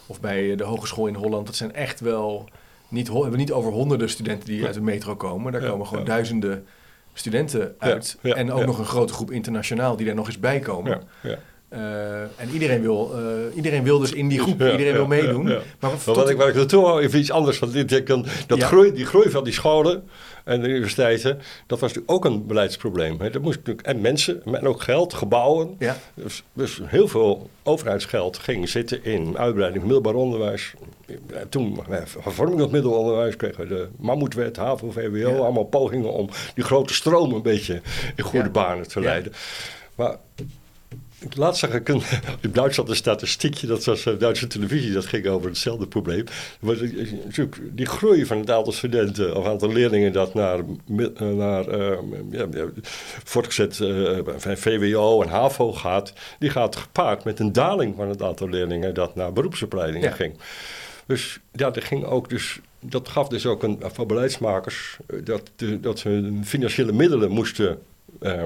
of bij de hogeschool in Holland, dat zijn echt wel niet, we hebben niet over honderden studenten die uit de metro komen. Daar komen gewoon duizenden studenten uit. en ook nog een grote groep internationaal die daar nog eens bij komen. Eh, en iedereen wil, eh, iedereen wil dus in die groep, Ja, iedereen ja, wil meedoen. ja. Maar, wat ik, waar ik naartoe wou, even iets anders. Want dan, dat groei, die groei van die scholen en de universiteiten, dat was natuurlijk ook een beleidsprobleem. Hè. Dat moest natuurlijk, en mensen, en ook geld, gebouwen. Dus, dus heel veel overheidsgeld ging zitten in uitbreiding van middelbaar onderwijs. Toen, eh, hervorming van middelonderwijs, kregen we de mammoetwet, HAVO, VWO, allemaal pogingen om die grote stroom een beetje in goede banen te leiden. Maar Laatst zag ik een, *laughs* in Duitsland een statistiekje, dat was eh, Duitse televisie, dat ging over hetzelfde probleem. Maar die- natuurlijk die groei van het aantal studenten of aantal leerlingen dat naar, eh, naar eh, ja, voortgezet eh, VWO en HAVO gaat, die gaat gepaard met een daling van het aantal leerlingen dat naar beroepsopleidingen Ja. ging. Dus ja, er ging ook dus, dat gaf dus ook een, voor beleidsmakers eh, dat, dat ze hun financiële middelen moesten eh, eh,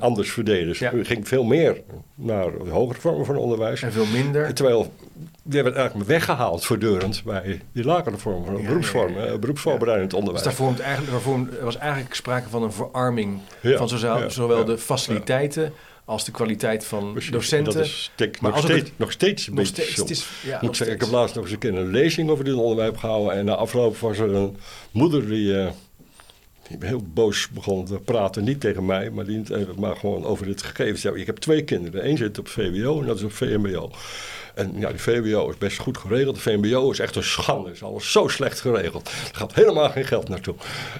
anders verdelen. Dus Ja. ging veel meer naar de hogere vormen van onderwijs. en veel minder. Terwijl die werd eigenlijk weggehaald voortdurend bij die lagere vormen van Ja, beroepsvormen, ja, eh, beroepsvoorbereidend Dus onderwijs. daar vormt eigenlijk, daar vormt- er was eigenlijk sprake van een verarming van zowel, de faciliteiten als de kwaliteit van Precies. docenten. Dat is denk, Maar nog, steeds, nog steeds een nog beetje steeds, het is, ja, moet zeggen, ik heb laatst nog eens een keer een lezing over dit onderwerp gehouden. En na afloop was er een moeder die, eh, die heel boos begon te praten. Niet tegen mij, maar, eh, maar gewoon over dit gegeven. Ik heb twee kinderen. Eén zit op VWO en dat is op VMBO. En ja, die VWO is best goed geregeld. De VMBO is echt een schande. is alles zo slecht geregeld. Er gaat helemaal geen geld naartoe.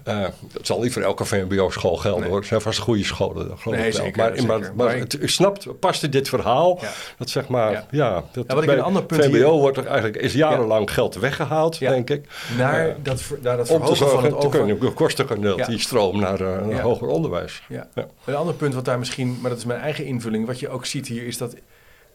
Eh dat zal niet voor elke VMBO-school gelden Nee. hoor. Het zijn vast goede scholen, dat Nee, zeker, maar, zeker. maar, maar Maar- het, u snapt, past in dit verhaal Ja. dat zeg maar, Ja. ja, dat Ja, wat ik bij een ander punt VMBO hier- wordt er eigenlijk is jarenlang geld weggehaald, Ja. denk ik. Naar Eh, dat, naar dat om te verhogen van zorgen het te over... kunnen dat Ja. die stroom naar, eh, naar Ja. hoger onderwijs. Ja. Ja. Een ander punt wat daar misschien, maar dat is mijn eigen invulling, wat je ook ziet hier, is dat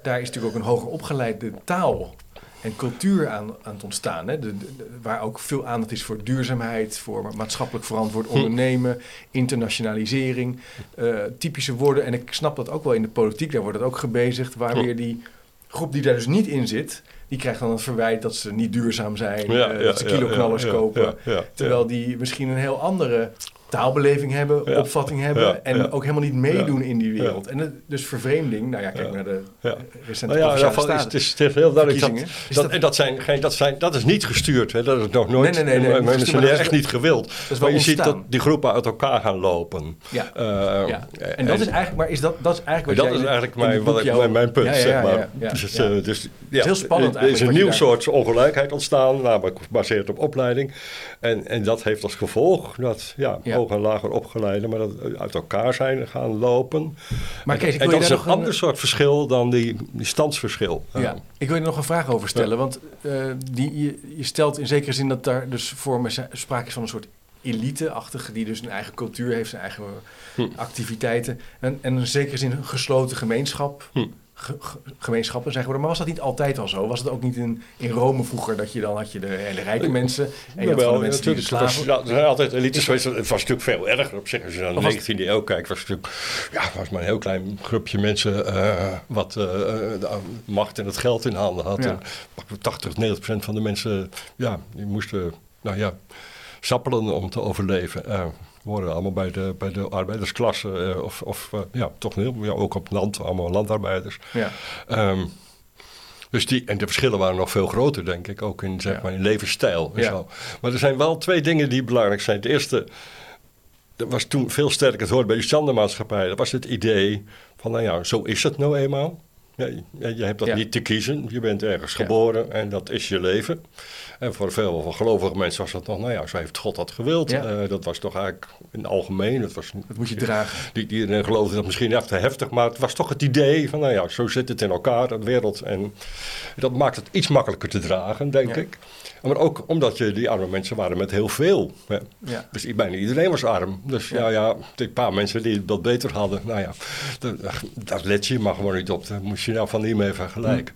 daar is natuurlijk ook een hoger opgeleide taal en cultuur aan, aan het ontstaan. Hè? De, de- de- waar ook veel aandacht is voor duurzaamheid, voor maatschappelijk verantwoord Hm. ondernemen, internationalisering, eh, typische woorden. En ik snap dat ook wel in de politiek, daar wordt het ook gebezigd, waar Hm. weer die groep die daar dus niet in zit, die krijgt dan het verwijt dat ze niet duurzaam zijn, Ja, eh, ja, dat ze kiloknallers ja, kopen. Terwijl die misschien een heel andere taalbeleving hebben, Ja. opvatting hebben Ja, en ja. ook helemaal niet meedoen in die wereld. En dus vervreemding, nou ja, kijk naar de eh, recente Nou ja, is, het, is, het is heel duidelijk dat. Is dat, dat- en dat, zijn, geen, dat, zijn, dat is niet gestuurd. Hè? Dat is nog nooit. Nee, nee, nee, nee, gestuurd, maar dat echt niet gewild. maar je ziet dat die groepen uit elkaar gaan lopen. Ja. Eh, Ja. En dat is eigenlijk, maar is dat, dat is eigenlijk wat dat is eigenlijk mijn, wat ik, mijn, punt, zeg maar. dus, eh, dus, ja, heel spannend Er is eigenlijk een nieuw soort ongelijkheid ontstaan, namelijk gebaseerd op opleiding. En, dat heeft als gevolg dat Ja. Hoger en lager opgeleiden, maar dat uit elkaar zijn gaan lopen. Maar Kees, ik en dat je is een ander soort verschil dan die, die standsverschil. Ja, ik wil je nog een vraag over stellen. Want eh, die, je, je stelt in zekere zin dat daar dus voor me sprake is van een soort elite-achtige... die dus een eigen cultuur heeft, zijn eigen Hm. activiteiten. En, en in zekere zin een gesloten gemeenschap... Hm. Ge- ge- gemeenschappen zijn geworden. Maar was dat niet altijd al zo? Was het ook niet in, in Rome vroeger dat je dan had je de hele rijke mensen... en je gewoon de mensen die de slaven... Was, er zijn altijd elites geweest. Het was natuurlijk veel erger op zich. Als je naar de Of was- 19e eeuw kijkt, was het natuurlijk ja, was maar een heel klein groepje mensen eh, wat eh, de macht en het geld in handen had. Ja. En pakweg 80, 90 procent van de mensen, ja, die moesten, nou ja, sappelen om te overleven. Eh worden allemaal bij de, bij de arbeidersklasse eh, of, of eh, ja, toch heel, ja, ook op land, allemaal landarbeiders. Ja. Ehm, dus die, en de verschillen waren nog veel groter, denk ik, ook in, zeg Ja. maar, in levensstijl en Ja. zo. Maar er zijn wel twee dingen die belangrijk zijn. Het eerste, dat was toen veel sterker, het hoort bij die standaardmaatschappij, dat was het idee van, nou ja, zo is het nou eenmaal. Ja, je, hebt dat Ja. niet te kiezen, je bent ergens Ja. geboren en dat is je leven. En voor veel van gelovige mensen was dat nog, nou ja, zo heeft God dat gewild. Ja. Eh, dat was toch eigenlijk in het algemeen, dat was Dat moet je dragen. die, die erin geloofden dat misschien echt te heftig, maar het was toch het idee van, nou ja, zo zit het in elkaar, de wereld. En dat maakt het iets makkelijker te dragen, denk ik. Maar ook omdat je, die arme mensen waren met heel veel. Hè. Ja. Dus bijna iedereen was arm. Dus Ja. ja, ja, een paar mensen die dat beter hadden, nou ja, daar, daar let je maar gewoon niet op. Daar moest je nou van niet mee vergelijken.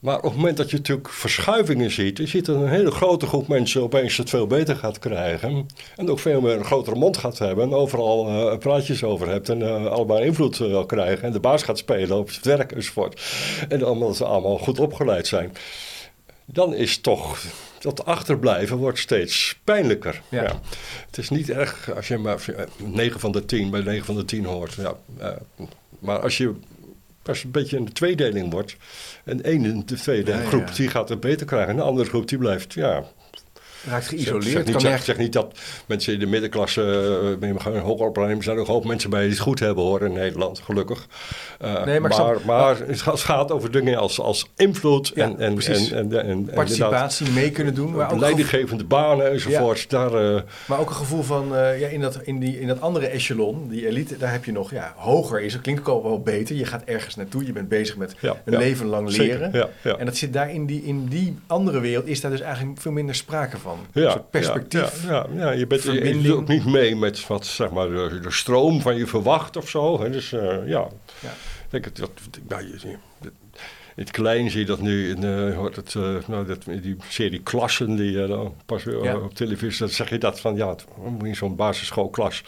Maar op het moment dat je natuurlijk verschuivingen ziet, je ziet dat een hele grote groep mensen opeens het veel beter gaat krijgen. En ook veel meer een grotere mond gaat hebben en overal eh, praatjes over hebt en eh, allemaal invloed eh, wil krijgen. En de baas gaat spelen op het werk enzovoort. En omdat ze allemaal goed opgeleid zijn. Dan is toch dat achterblijven wordt steeds pijnlijker. Ja. Ja. Het is niet erg als je maar 9 van de 10 bij 9 van de 10 hoort. Ja, eh, maar als je als het een beetje een tweedeling wordt. En één in de tweede ja, groep ja. die gaat het beter krijgen. En de andere groep die blijft, ja. Raakt Ik geïsoleerd. zeg, niet, kan zeg, niet dat mensen in de middenklasse, uh, met een hoger opleiding, er zijn ook hoop mensen bij die het goed hebben hoor in Nederland, gelukkig. Uh, Nee, maar maar, het gaat- over dingen als, als invloed en, en, en, en, participatie mee kunnen doen. Maar ook, leidinggevende banen enzovoort. Daar, uh, maar ook een gevoel van, ja, in, dat, in, die, in dat andere echelon, die elite, daar heb je nog, ja, hoger is. Dat klinkt ook wel beter. Je gaat ergens naartoe, je bent bezig met ja, een ja, leven lang leren. Ja. En dat zit daar in die, in die andere wereld, is daar dus eigenlijk veel minder sprake van. Ja, een perspectief. Ja, ja, ja, je, bent, je, je ook niet mee met wat zeg maar, de, de stroom van je verwacht of zo. Hè. Dus uh, ja, ik denk het, dat, ja, je, in het klein zie je dat nu in uh, hoort het, uh, nou, dat, die serie Klassen die uh, dan pas Ja. op televisie, dan zeg je dat van ja, het- in zo'n basisschoolklas,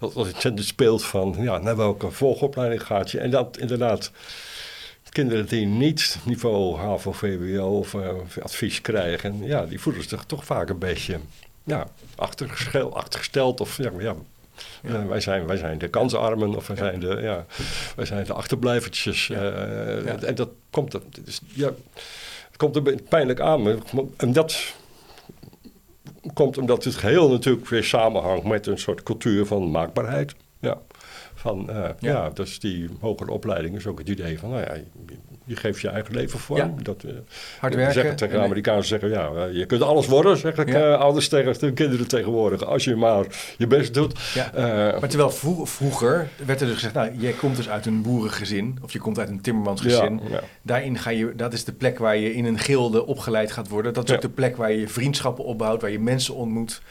dat dat het speelt van ja, naar welke volgopleiding gaat je. En dat inderdaad, kinderen die niet niveau HAVO, VWO of uh, advies krijgen, ja, die voelen zich toch vaak een beetje ja, achtergesteld, achtergesteld of ja, ja, Ja. uh, wij, zijn, wij zijn de kansarmen of wij, zijn, de, ja, wij zijn de achterblijvertjes. Ja. uh, Ja. En dat komt, het is, ja, het komt er pijnlijk aan. maar- En dat komt omdat het geheel natuurlijk weer samenhangt met een soort cultuur van maakbaarheid. Ja. Van, uh, ja. Ja. dus die hogere opleiding is ook het idee van, nou ja, je, je geeft je eigen leven vorm. Ja. Dat, uh, Hard zeggen werken. tegen en- de Amerikanen zeggen, ja, eh, je kunt alles worden, zeg ik Ja. eh, ouders tegen hun kinderen tegenwoordig. Als je maar je best doet. Eh, Maar terwijl vro- vroeger werd er dus gezegd, nou, jij komt dus uit een boerengezin of je komt uit een timmermansgezin. Daarin ga je, dat is de plek waar je in een gilde opgeleid gaat worden. Dat is ook de plek waar je vriendschappen opbouwt, waar je mensen ontmoet,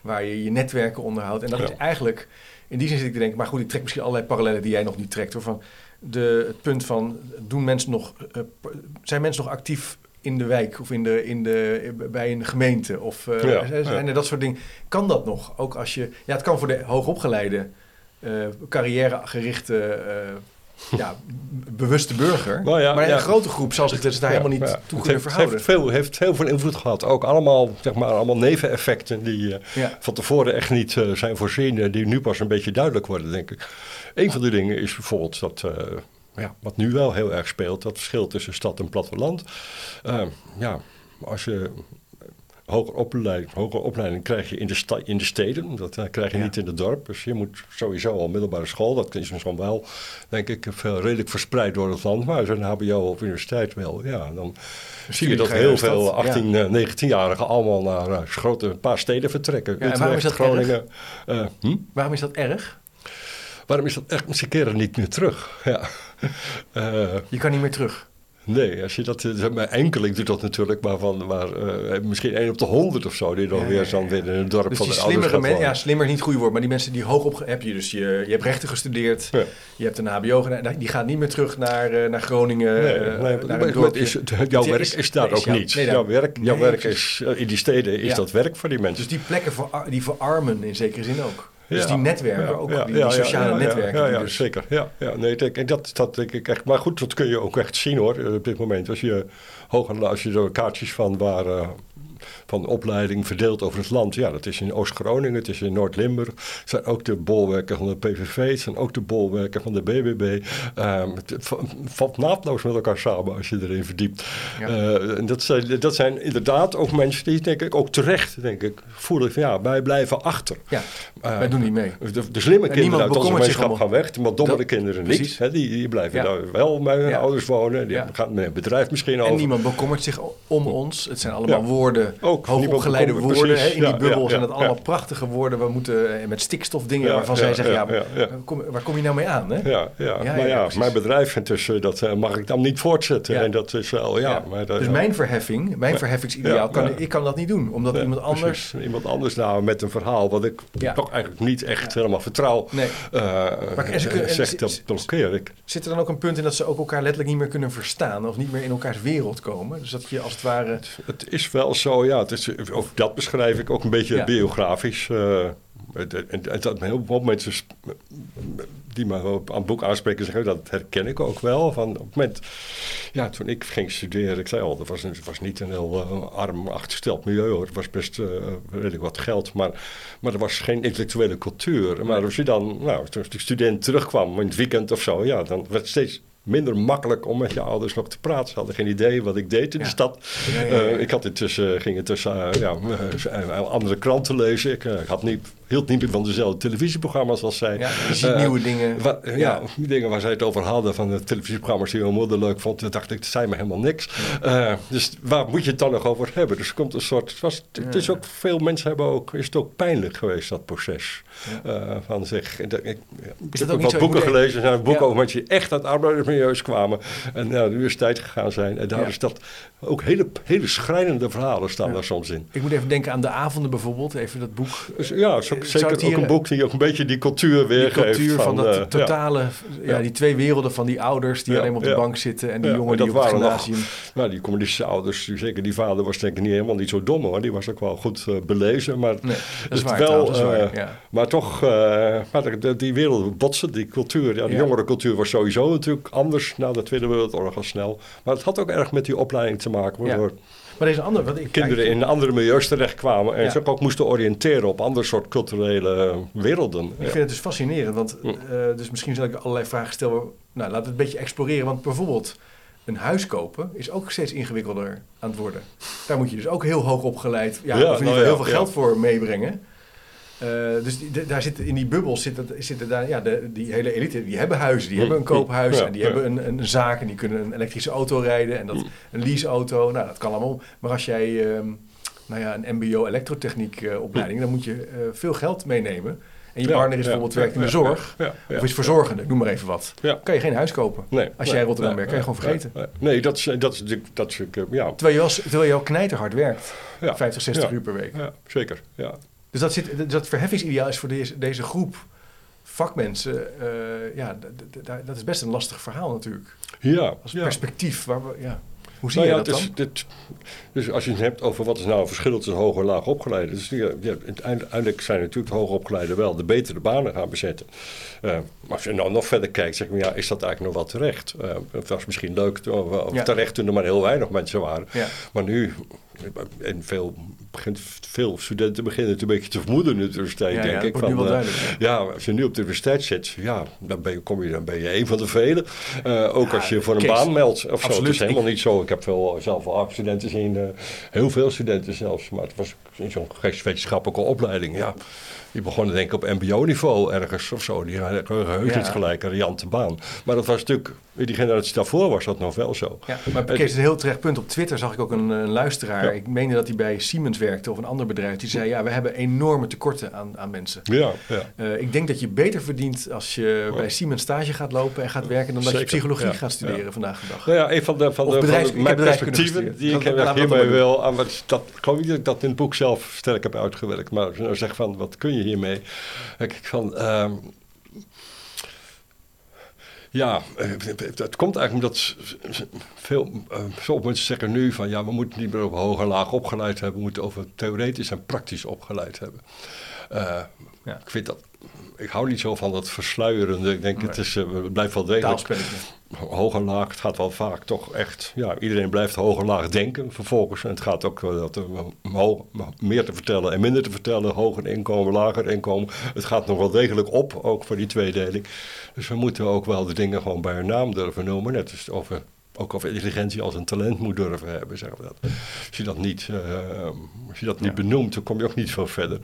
waar je je netwerken onderhoudt. En dat is eigenlijk, in die zin zit ik te denken, maar goed, ik trek misschien allerlei parallellen die jij nog niet trekt. Hoor, van de, het punt van, doen mensen nog, eh, zijn mensen nog actief in de wijk of in de, in de, bij een gemeente? Of eh, Ja, zijn er dat soort dingen? Kan dat nog? Ook als je, ja, het kan voor de hoogopgeleide, eh carrièregerichte ja, bewuste burger. Nou ja, maar ja. een grote groep zal zich dus daar helemaal niet toe Het kunnen heeft, verhouden. heeft, veel, heeft heel veel invloed gehad. Ook allemaal, zeg maar, allemaal neveneffecten die eh, van tevoren echt niet eh, zijn voorzien. en die nu pas een beetje duidelijk worden, denk ik. Een van de dingen is bijvoorbeeld dat... eh, ja, wat nu wel heel erg speelt, dat verschil tussen stad en platteland. Ja, als je hoger opleiding, hoger opleiding krijg je in de, sta- in de steden. Dat eh, krijg je Ja. niet in het dorp. Dus je moet sowieso al middelbare school. Dat is misschien wel, denk ik, veel, redelijk verspreid door het land. Maar als je een hbo of universiteit wil, ja, dan zie je dat heel veel stad, 18, eh, 19-jarigen allemaal naar eh, grote, een paar steden vertrekken. Ja, waarom is dat erg? Groningen. Eh, hm? Waarom is dat erg? Waarom is dat echt? Ze keren niet meer terug. Ja. Eh, *laughs* Je kan niet meer terug. Nee, als je dat, eh, zeg maar, enkeling doet dat natuurlijk, maar van maar, eh, misschien één op de honderd of zo, die dan Ja, weer zo'n weer in het dorp Dus van die de slimmere mensen, ja, slimmer niet goede woord, maar die mensen die hoog op heb je dus, je, je hebt rechten gestudeerd, Ja. je hebt een HBO gedaan, die gaat niet meer terug naar, eh, naar Groningen, Nee, nee, naar maar- een is, jouw werk is- is daar ook niet. nee, jouw werk, jouw werk is, in die steden is Ja. dat werk voor die mensen. Dus die plekken voor, die verarmen in zekere zin ook. Dus die netwerken ook, die, sociale netwerken. Ja, dus- zeker. Ja, ja, nee, denk, dat, dat denk ik echt. Maar goed, dat kun je ook echt zien hoor, eh, op dit moment. Als je hoger, als je er kaartjes van waar... eh, van opleiding verdeeld over het land. Ja, dat is in Oost-Groningen, het is in Noord-Limburg. Het zijn ook de bolwerken van de PVV, het zijn ook de bolwerken van de BBB. Ehm, het valt naadloos met elkaar samen als je erin verdiept. Ja. Eh, en dat, zijn, dat zijn inderdaad ook mensen die, denk ik, ook terecht, denk ik, voelen van ja, wij blijven achter. Ja, Eh, wij doen niet mee. de, de slimme En kinderen uit onze gemeenschap gaan weg, maar dommere Dat- kinderen precies. niet. Hè, die, die blijven Ja. daar wel met hun Ja. ouders wonen. Die gaan met een bedrijf misschien En over. niemand bekommert zich om ons. Het zijn allemaal Ja. Ook, hoogopgeleide woorden. Hè? In die precies. bubbel Ja, zijn ja, dat allemaal prachtige woorden. We moeten eh, met stikstofdingen waarvan zij zeggen, ja. Waar, kom, waar kom je nou mee aan? Hè? Ja, ja. Maar ja, mijn bedrijf intussen, dat eh, mag ik dan niet voortzetten. En dat is wel, ja. Maar dat, Dus mijn verheffing, mijn verheffingsideaal, kan, ik kan dat niet doen. Omdat iemand anders... Iemand anders nou met een verhaal wat ik toch eigenlijk niet echt helemaal vertrouw. Nee. eh, en en zegt ze- dat blokkeer ik. Zit er dan ook een punt in dat ze ook elkaar letterlijk niet meer kunnen verstaan? Of niet meer in elkaars wereld komen? Dus dat je als het ware... Het is wel zo, ja. Het is, ook dat beschrijf ik ook een beetje Ja. biografisch. het- het- het- heel veel mensen die me op aan het boek aanspreken zeggen, dat herken ik ook wel. Van op het moment, ja, toen ik ging studeren, ik zei al, het was, het was niet een heel eh, arm achtergesteld milieu hoor. Het was best eh, redelijk wat geld, maar, maar er was geen intellectuele cultuur. Maar als je dan, nou, als die student terugkwam in het weekend of zo, ja, dan werd steeds minder makkelijk om met je ouders nog te praten. Ze hadden geen idee wat ik deed in Ja. de stad. Ja, ja, ja. Eh, ik had intussen, ging intussen eh, ja, eh, andere kranten lezen. Ik, eh, ik had niet, hield niet meer van dezelfde televisieprogramma's als zij. Ja, je ziet Eh, nieuwe dingen. Wa- ja, Ja. die dingen waar zij het over hadden van de televisieprogramma's die mijn moeder leuk vond, toen dacht ik, dat zei me helemaal niks. Eh, dus waar moet je het dan nog over hebben? Dus er komt een soort, het, was, het is ook, veel mensen hebben ook, is het ook pijnlijk geweest, dat proces. Eh, van zich, ik, ik, heb wat boeken gelezen, zijn boeken over mensen die echt uit arbeidersmilieus kwamen en naar de universiteit gegaan zijn. En daar is dat ook hele, hele schrijnende verhalen staan daar soms in. Ik moet even denken aan de avonden bijvoorbeeld. Even dat boek. Dus ja, ook zeker hier- ook een boek die ook een beetje die cultuur Die weergeeft. cultuur van, dat eh, ja. totale, ja. Ja. die twee werelden van die ouders die Ja, alleen maar op de bank zitten en die jongen die op het nog-. Nou, die communistische ouders, die- zeker die vader was denk ik niet helemaal niet zo dom hoor. Die was ook wel goed eh, belezen, maar, Nee, dat is het waar. wel, trouwens, dat is waar, eh, maar toch, maar die wereld botsen, die cultuur. Ja, de jongere cultuur was sowieso natuurlijk anders na de Tweede Wereldoorlog al snel. Maar het had ook erg met die opleiding te maken, waardoor Maar deze andere, wat ik kinderen in andere milieus terechtkwamen en Ja. zich ook moesten oriënteren op andere soort culturele werelden. Ik Ja. vind het dus fascinerend, want Hm. eh, dus misschien zal ik allerlei vragen stellen. Nou, laten we het een beetje exploreren. Want bijvoorbeeld een huis kopen is ook steeds ingewikkelder aan het worden. Daar moet je dus ook heel hoog opgeleid, ja, Ja, of in ieder geval nou ja, heel veel ja. geld voor meebrengen. Eh, dus die, daar zit, in die bubbel zitten, zitten daar, ja, de, die hele elite, die hebben huizen, die Hm, hebben een koophuis ja, en die ja. hebben een, een zaak en die kunnen een elektrische auto rijden en dat, Hm. een leaseauto. Nou, dat kan allemaal. Maar als jij ehm, nou ja, een mbo elektrotechniek eh, opleiding, dan moet je eh, veel geld meenemen. En je Ja, partner is bijvoorbeeld werkt in de zorg. Of is verzorgende, noem maar even wat. Kan je geen huis kopen. Nee, Als jij in Rotterdam werkt, kan je gewoon vergeten. Nee, dat is, dat is, dat is, ja, Terwijl je, als, terwijl je ook knijterhard werkt. ja, 50, 60 ja. uur per week. ja, zeker, ja. Dus dat, zit, dat verheffingsideaal is voor deze, deze groep vakmensen. eh, ja, dat is best een lastig verhaal natuurlijk. Ja, Als ja. perspectief. Waar we, ja. Hoe zie Nou je ja, dat is- dan? dit- dus als je het hebt over wat is nou het verschil tussen hoog en laag opgeleide. Dus ja, uiteindelijk zijn natuurlijk de hoogopgeleiden wel de betere banen gaan bezetten. Eh, maar als je nou nog verder kijkt, zeg ik, ja, is dat eigenlijk nog wel terecht? Eh, het was misschien leuk of, of Ja. terecht toen er maar heel weinig mensen waren. Maar nu, en veel, begint, veel studenten beginnen het een beetje te vermoeden in de universiteit, Ja, denk ik. wel eh, ja, als je nu op de universiteit zit, ja, dan ben je, kom je, dan ben je een van de velen. Eh, ook Ja, als je voor een Kees, baan meldt of zo. absoluut. Het is helemaal niet zo. Ik heb veel, zelf wel studenten zien, eh, heel veel studenten zelfs. Maar het was zo'n geesteswetenschappelijke opleiding, ja. Die begonnen denk ik op mbo-niveau ergens of zo. Die hadden heus Ja. niet gelijk een riante baan. Maar dat was natuurlijk, in die generatie daarvoor was dat nog wel zo. Ja, maar Het- Kees, een heel terecht punt. Op Twitter zag ik ook een, een luisteraar. Ja. Ik meende dat hij bij Siemens werkte of een ander bedrijf. Die zei, ja, we hebben enorme tekorten aan, aan mensen. Ja, ja. Eh, ik denk dat je beter verdient als je bij Siemens stage gaat lopen en gaat werken... dan dat je psychologie gaat studeren vandaag de dag. Nou ja, een van de, van de, van mijn perspectieven die ik heb wil, aan wat, dat, ik geloof niet dat ik dat in het boek zelf sterk heb uitgewerkt, maar als je nou zegt van, wat kun je hiermee? Ik van, ehm, ja, eh, het komt eigenlijk omdat veel, eh, veel mensen zeggen nu van, ja, we moeten niet meer over hoog en laag opgeleid hebben, we moeten over theoretisch en praktisch opgeleid hebben. Eh, Ja. Ik vind dat, ik hou niet zo van dat versluierende, ik denk Nee. het, is, eh, blijft wel degelijk. Hoog en laag, het gaat wel vaak toch echt, ja, iedereen blijft hoog en laag denken vervolgens. En het gaat ook dat er meer te vertellen en minder te vertellen, hoger inkomen, lager inkomen. Het gaat nog wel degelijk op, ook voor die tweedeling. Dus we moeten ook wel de dingen gewoon bij hun naam durven noemen. Net als over, ook over intelligentie als een talent moet durven hebben, zeggen we dat. Als je dat niet, eh, als je dat niet Ja. benoemt, dan kom je ook niet veel verder.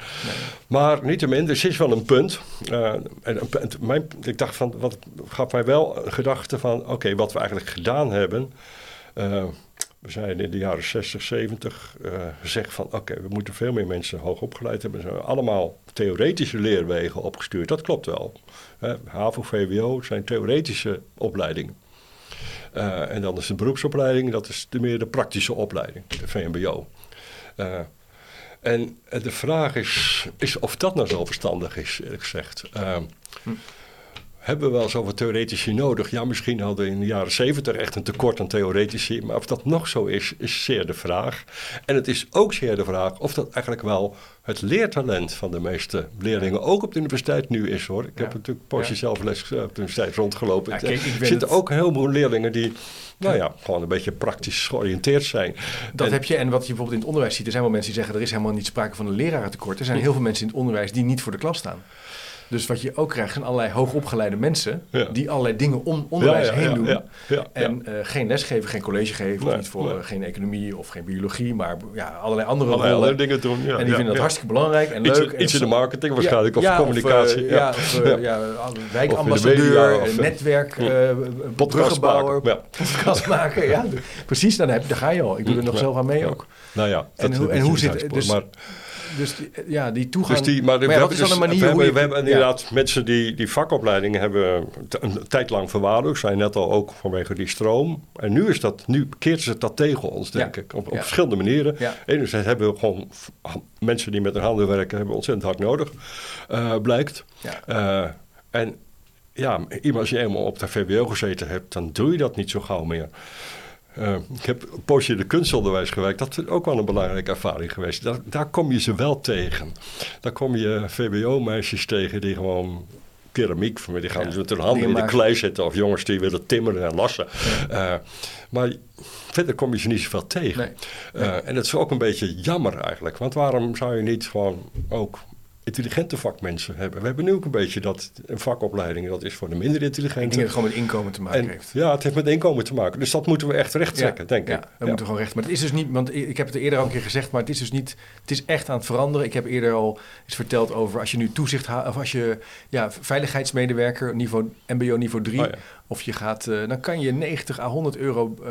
Maar niettemin, er is wel een punt. Eh, en, en mijn, ik dacht van, wat gaf mij wel een gedachte van, oké, wat we eigenlijk gedaan hebben. eh, we zijn in de jaren 60, 70 eh, gezegd van, oké, we moeten veel meer mensen hoog opgeleid hebben. Ze hebben allemaal theoretische leerwegen opgestuurd. Dat klopt wel. HAVO, VWO zijn theoretische opleidingen. Eh, en dan is de beroepsopleiding, dat is de meer de praktische opleiding, de VMBO. Eh, en de vraag is, is of dat nou zo verstandig is, eerlijk gezegd. Hm. Hebben we wel zoveel theoretici nodig? Ja, misschien hadden we in de jaren zeventig echt een tekort aan theoretici. Maar of dat nog zo is, is zeer de vraag. En het is ook zeer de vraag of dat eigenlijk wel het leertalent van de meeste leerlingen ook op de universiteit nu is hoor. Ik Ja. heb natuurlijk poosje Ja. zelf les eh, op de universiteit rondgelopen. Ja, Er kijk, zitten het- ook een heleboel leerlingen die, nou ja, gewoon een beetje praktisch georiënteerd zijn. Dat En- heb je, en wat je bijvoorbeeld in het onderwijs ziet, er zijn wel mensen die zeggen er is helemaal niet sprake van een lerarentekort. Er zijn heel veel mensen in het onderwijs die niet voor de klas staan. Dus wat je ook krijgt zijn allerlei hoogopgeleide mensen die allerlei dingen om onderwijs heen doen. ja, ja, En eh, geen les geven, geen college geven, of niet voor geen economie of geen biologie, maar ja, allerlei andere allerlei rollen. dingen doen. Ja, en die vinden dat hartstikke belangrijk en Iets, leuk. en iets in de marketing waarschijnlijk, of communicatie. Of, ja. ja, of, eh, Ja. wijkambassadeur, of, eh, eh, netwerk, bruggenbouwer, maken, ja. *laughs* precies, dan, heb, daar ga je al. Ik doe er nog zelf aan mee ook. Nou ja, En hoe- en hoe zit- dus- Maar, Dus die, ja, die toegang. dus die, maar, we ja, hebben dan dus- een manier we hoe hebben, je... we hebben inderdaad mensen die die vakopleidingen hebben een tijd lang verwaarloosd. zijn net al ook vanwege die stroom. En nu, is dat, nu keert ze dat tegen ons, denk ik. Op, op verschillende manieren. Enerzijds hebben we gewoon mensen die met hun handen werken... hebben ontzettend hard nodig, eh, blijkt. Eh, en ja, iemand als je eenmaal op de VWO gezeten hebt... dan doe je dat niet zo gauw meer. Eh, ik heb een poosje in de kunstonderwijs gewerkt. Dat is ook wel een belangrijke ervaring geweest. Daar, daar kom je ze wel tegen. Daar kom je VWO-meisjes tegen die gewoon keramiek, die gaan Ja, ze met hun handen in de klei zetten. Of jongens die willen timmeren en lassen. Eh, maar verder kom je ze niet zoveel tegen. Nee. Eh, en dat is ook een beetje jammer eigenlijk. Want waarom zou je niet gewoon ook intelligente vakmensen hebben? We hebben nu ook een beetje dat een vakopleiding, dat is voor de minder Ik denk intelligente. dat het gewoon met inkomen te maken En, heeft. ja, het heeft met inkomen te maken. Dus dat moeten we echt recht trekken, denk ja, ik. dat Ja. moeten we gewoon recht. Maar het is dus niet, want ik heb het er eerder al een keer gezegd, maar het is dus niet, het is echt aan het veranderen. Ik heb eerder al eens verteld over als je nu toezicht of als je ja, veiligheidsmedewerker niveau MBO niveau 3 Oh ja. Of je gaat, eh, dan kan je 90 à 100 euro eh,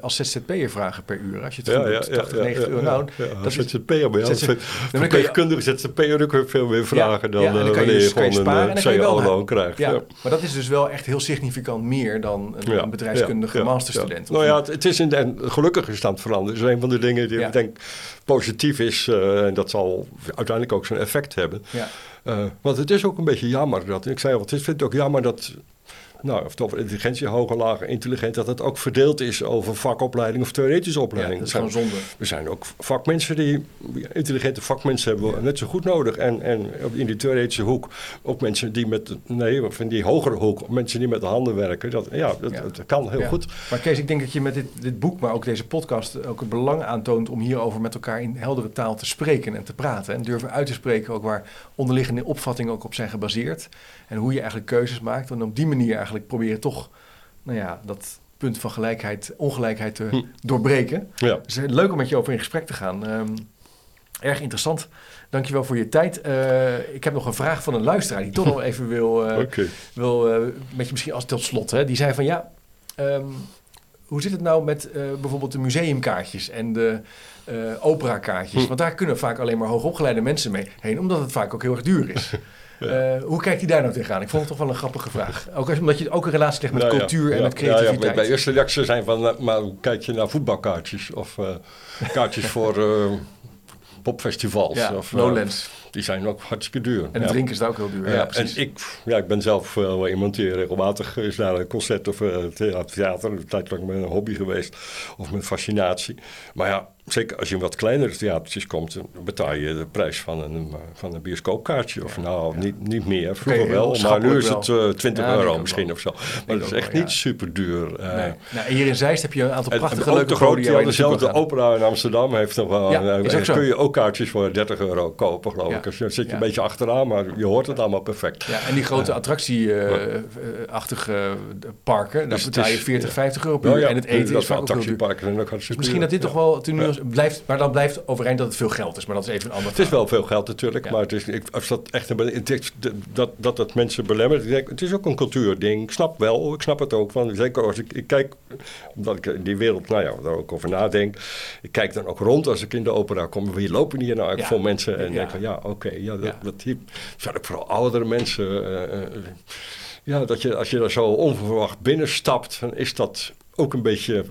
als ZZP'er vragen per uur. Als je het goed doet, 80, 90 euro. Nou, ja, dat is- ZZP'er, maar ja, dan verpleegkundige ZZP'er kun je veel meer vragen dan ja, en eh, dan kan je wanneer je dus- je gewoon sparen en een dan CAO-loon krijgt. ja, maar dat is dus wel echt heel significant meer dan een, Ja, een bedrijfskundige ja, ja, masterstudent. ja. Nou ja, het, is in en gelukkig is het aan het veranderen. Dat is een van de dingen die Ja. ik denk positief is. en dat zal uiteindelijk ook zijn effect hebben. Ja. Want het is ook een beetje jammer dat, ik zei al, het is, vind het ook jammer dat nou, of het over intelligentie, hoger, lager, intelligent, dat het ook verdeeld is over vakopleiding of theoretische Ja, opleiding. dat is gewoon zijn, zonde. er zijn ook vakmensen die, intelligente vakmensen hebben we net zo goed nodig. En, en in die theoretische hoek ook mensen die met, nee, of in die hogere hoek, mensen die met de handen werken. Dat, ja, dat, Ja. dat kan heel goed. Maar Kees, ik denk dat je met dit, dit boek, maar ook deze podcast, ook het belang aantoont om hierover met elkaar in heldere taal te spreken en te praten. En durven uit te spreken ook waar onderliggende opvattingen ook op zijn gebaseerd. En hoe je eigenlijk keuzes maakt. En op die manier eigenlijk proberen toch, nou ja, dat punt van gelijkheid, ongelijkheid te Hm. doorbreken. Ja. Dus leuk om met je over in gesprek te gaan. Ehm, erg interessant. Dankjewel voor je tijd. Eh, ik heb nog een vraag van een luisteraar die toch *laughs* nog even wil, eh, wil eh, met je misschien als tot slot. Hè, die zei van ja, ehm, hoe zit het nou met bijvoorbeeld de museumkaartjes en de eh operakaartjes? Hm. Want daar kunnen vaak alleen maar hoogopgeleide mensen mee heen, omdat het vaak ook heel erg duur is. *laughs* Ja. Eh, hoe kijkt hij daar nou tegenaan? Ik vond het toch wel een grappige vraag. Ook als, omdat je ook een relatie legt met Nou ja, cultuur en met creativiteit. ja, mijn eerste reactie zijn van, eh, maar hoe kijk je naar voetbalkaartjes of eh, kaartjes *laughs* voor popfestivals? ja, of, Lowlands. die zijn ook hartstikke duur. En drinken is daar ook heel duur. Ja, precies. en ik, ja, ik ben zelf wel iemand die regelmatig is naar een concert of thea- theater. Een tijd lang mijn hobby geweest. Of mijn fascinatie. Maar ja, zeker als je in wat kleinere theatertjes komt, betaal je de prijs van een, eh, van een bioscoopkaartje. Of nou, ja. niet, niet meer. Vroeger wel, maar nu is het eh, 20 Ja, denk ik euro misschien of zo. Maar dat is echt wel, niet ja. super duur. eh. Nee. Nou, hier in Zeist heb je een aantal prachtige en leuke de grote, podia die waar je hadden naartoe zelf kan de gaan. opera in Amsterdam heeft nog wel. Kun je ook kaartjes voor 30 euro kopen, geloof ik. Dus dan zit je een beetje achteraan, maar je hoort het allemaal perfect. Ja, en die grote attractie-achtige parken, daar Dus betaal je is- 40, ja. 50 euro per Ja, uur. en het eten is vaak ook misschien dat dit toch wel ten blijft, maar dan blijft overeind dat het veel geld is. Maar dat is even een ander Het is wel veel geld natuurlijk, Ja. maar het is, ik, als dat echt een, is- dat, dat het mensen belemmert. Ik denk, het is ook een cultuurding. Ik snap wel, ik snap het ook. Want zeker als ik, ik kijk, omdat ik in die wereld, nou ja, daar ook over nadenk. Ik kijk dan ook rond als ik in de opera kom. Wie lopen hier nou eigenlijk Ja. voor mensen? En Ja. denk van, ja, oké, ja, dat, dat hier zijn ook vooral oudere mensen. eh, eh, ja, dat je, als je daar zo onverwacht binnenstapt, dan is dat ook een beetje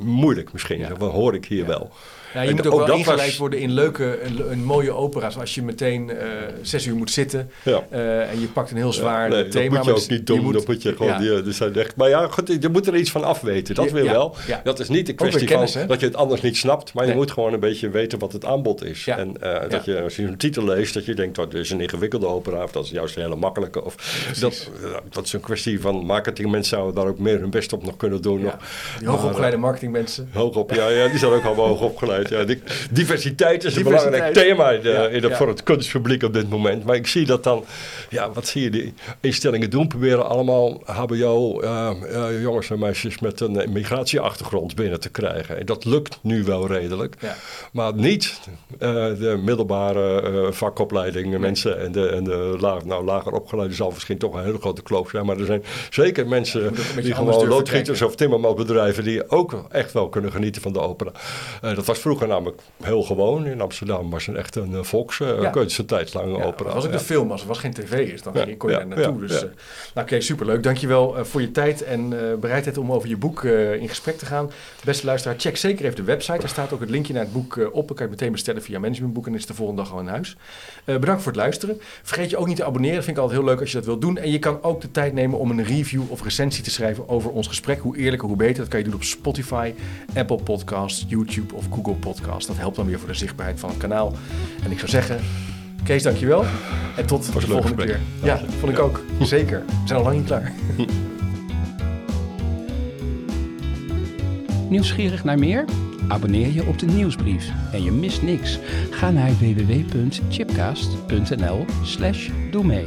moeilijk misschien. Ja. Dat hoor ik hier wel. Ja, je moet ook ook wel ingeleid was- worden in leuke, een, een mooie opera's. Als je meteen eh, zes uur moet zitten Ja. eh, en je pakt een heel zwaar Ja, nee, thema. Dat moet je ook niet doen. moet- dat moet je gewoon. ja. die- zijn echt, maar ja, goed, je moet er iets van afweten. Dat wil wel. Dat is niet de kwestie kennis, van hè? dat je het anders niet snapt. Maar Nee. je moet gewoon een beetje weten wat het aanbod is. En eh, dat je als je een titel leest, dat je denkt dat is een ingewikkelde opera. Of dat is juist een hele makkelijke. Of dat, dat is een kwestie van marketingmensen zouden daar ook meer hun best op nog kunnen doen. Nog. Die hoogopgeleide marketingmensen. Hoog op, ja, ja, die zijn ook allemaal hoog opgeleid. Ja, diversiteit is een belangrijk thema in Ja, in de, ja. voor het kunstpubliek op dit moment. Maar ik zie dat dan, ja, wat zie je die instellingen doen? Proberen allemaal HBO, eh, eh, jongens en meisjes met een eh, migratieachtergrond binnen te krijgen. En dat lukt nu wel redelijk. Ja. Maar niet eh, de middelbare eh, vakopleiding mensen en de, en de laag, nou, lager opgeleide zal misschien toch een hele grote kloof zijn. Maar er zijn zeker mensen die gewoon loodgieters of timmermansbedrijven die ook echt wel kunnen genieten van de opera. Eh, dat was vroeger namelijk heel gewoon. In Amsterdam was het echt een uh, volkskunst, een tijdlange Ja, opera. Ook Ja. de film, als was geen tv is, dan Ja, kon je daar naartoe. dus, eh, nou, oké, superleuk. Dankjewel voor je tijd en bereidheid om over je boek in gesprek te gaan. Beste luisteraar, check zeker even de website. Daar staat ook het linkje naar het boek op. Dan kan je meteen bestellen via Managementboek en is de volgende dag al in huis. Bedankt voor het luisteren. Vergeet je ook niet te abonneren. Dat vind ik altijd heel leuk als je dat wilt doen. En je kan ook de tijd nemen om een review of recensie te schrijven over ons gesprek. Hoe eerlijker, hoe beter. Dat kan je doen op Spotify, Apple Podcasts, YouTube of Google Podcasts. Dat helpt dan weer voor de zichtbaarheid van het kanaal. En ik zou zeggen, Kees, dankjewel. En tot de volgende gesprek. keer. Ja, vond ik ook. Zeker. We zijn al lang niet klaar. *laughs* Nieuwsgierig naar meer? Abonneer je op de nieuwsbrief en je mist niks. Ga naar www.chipcast.nl slash doe mee.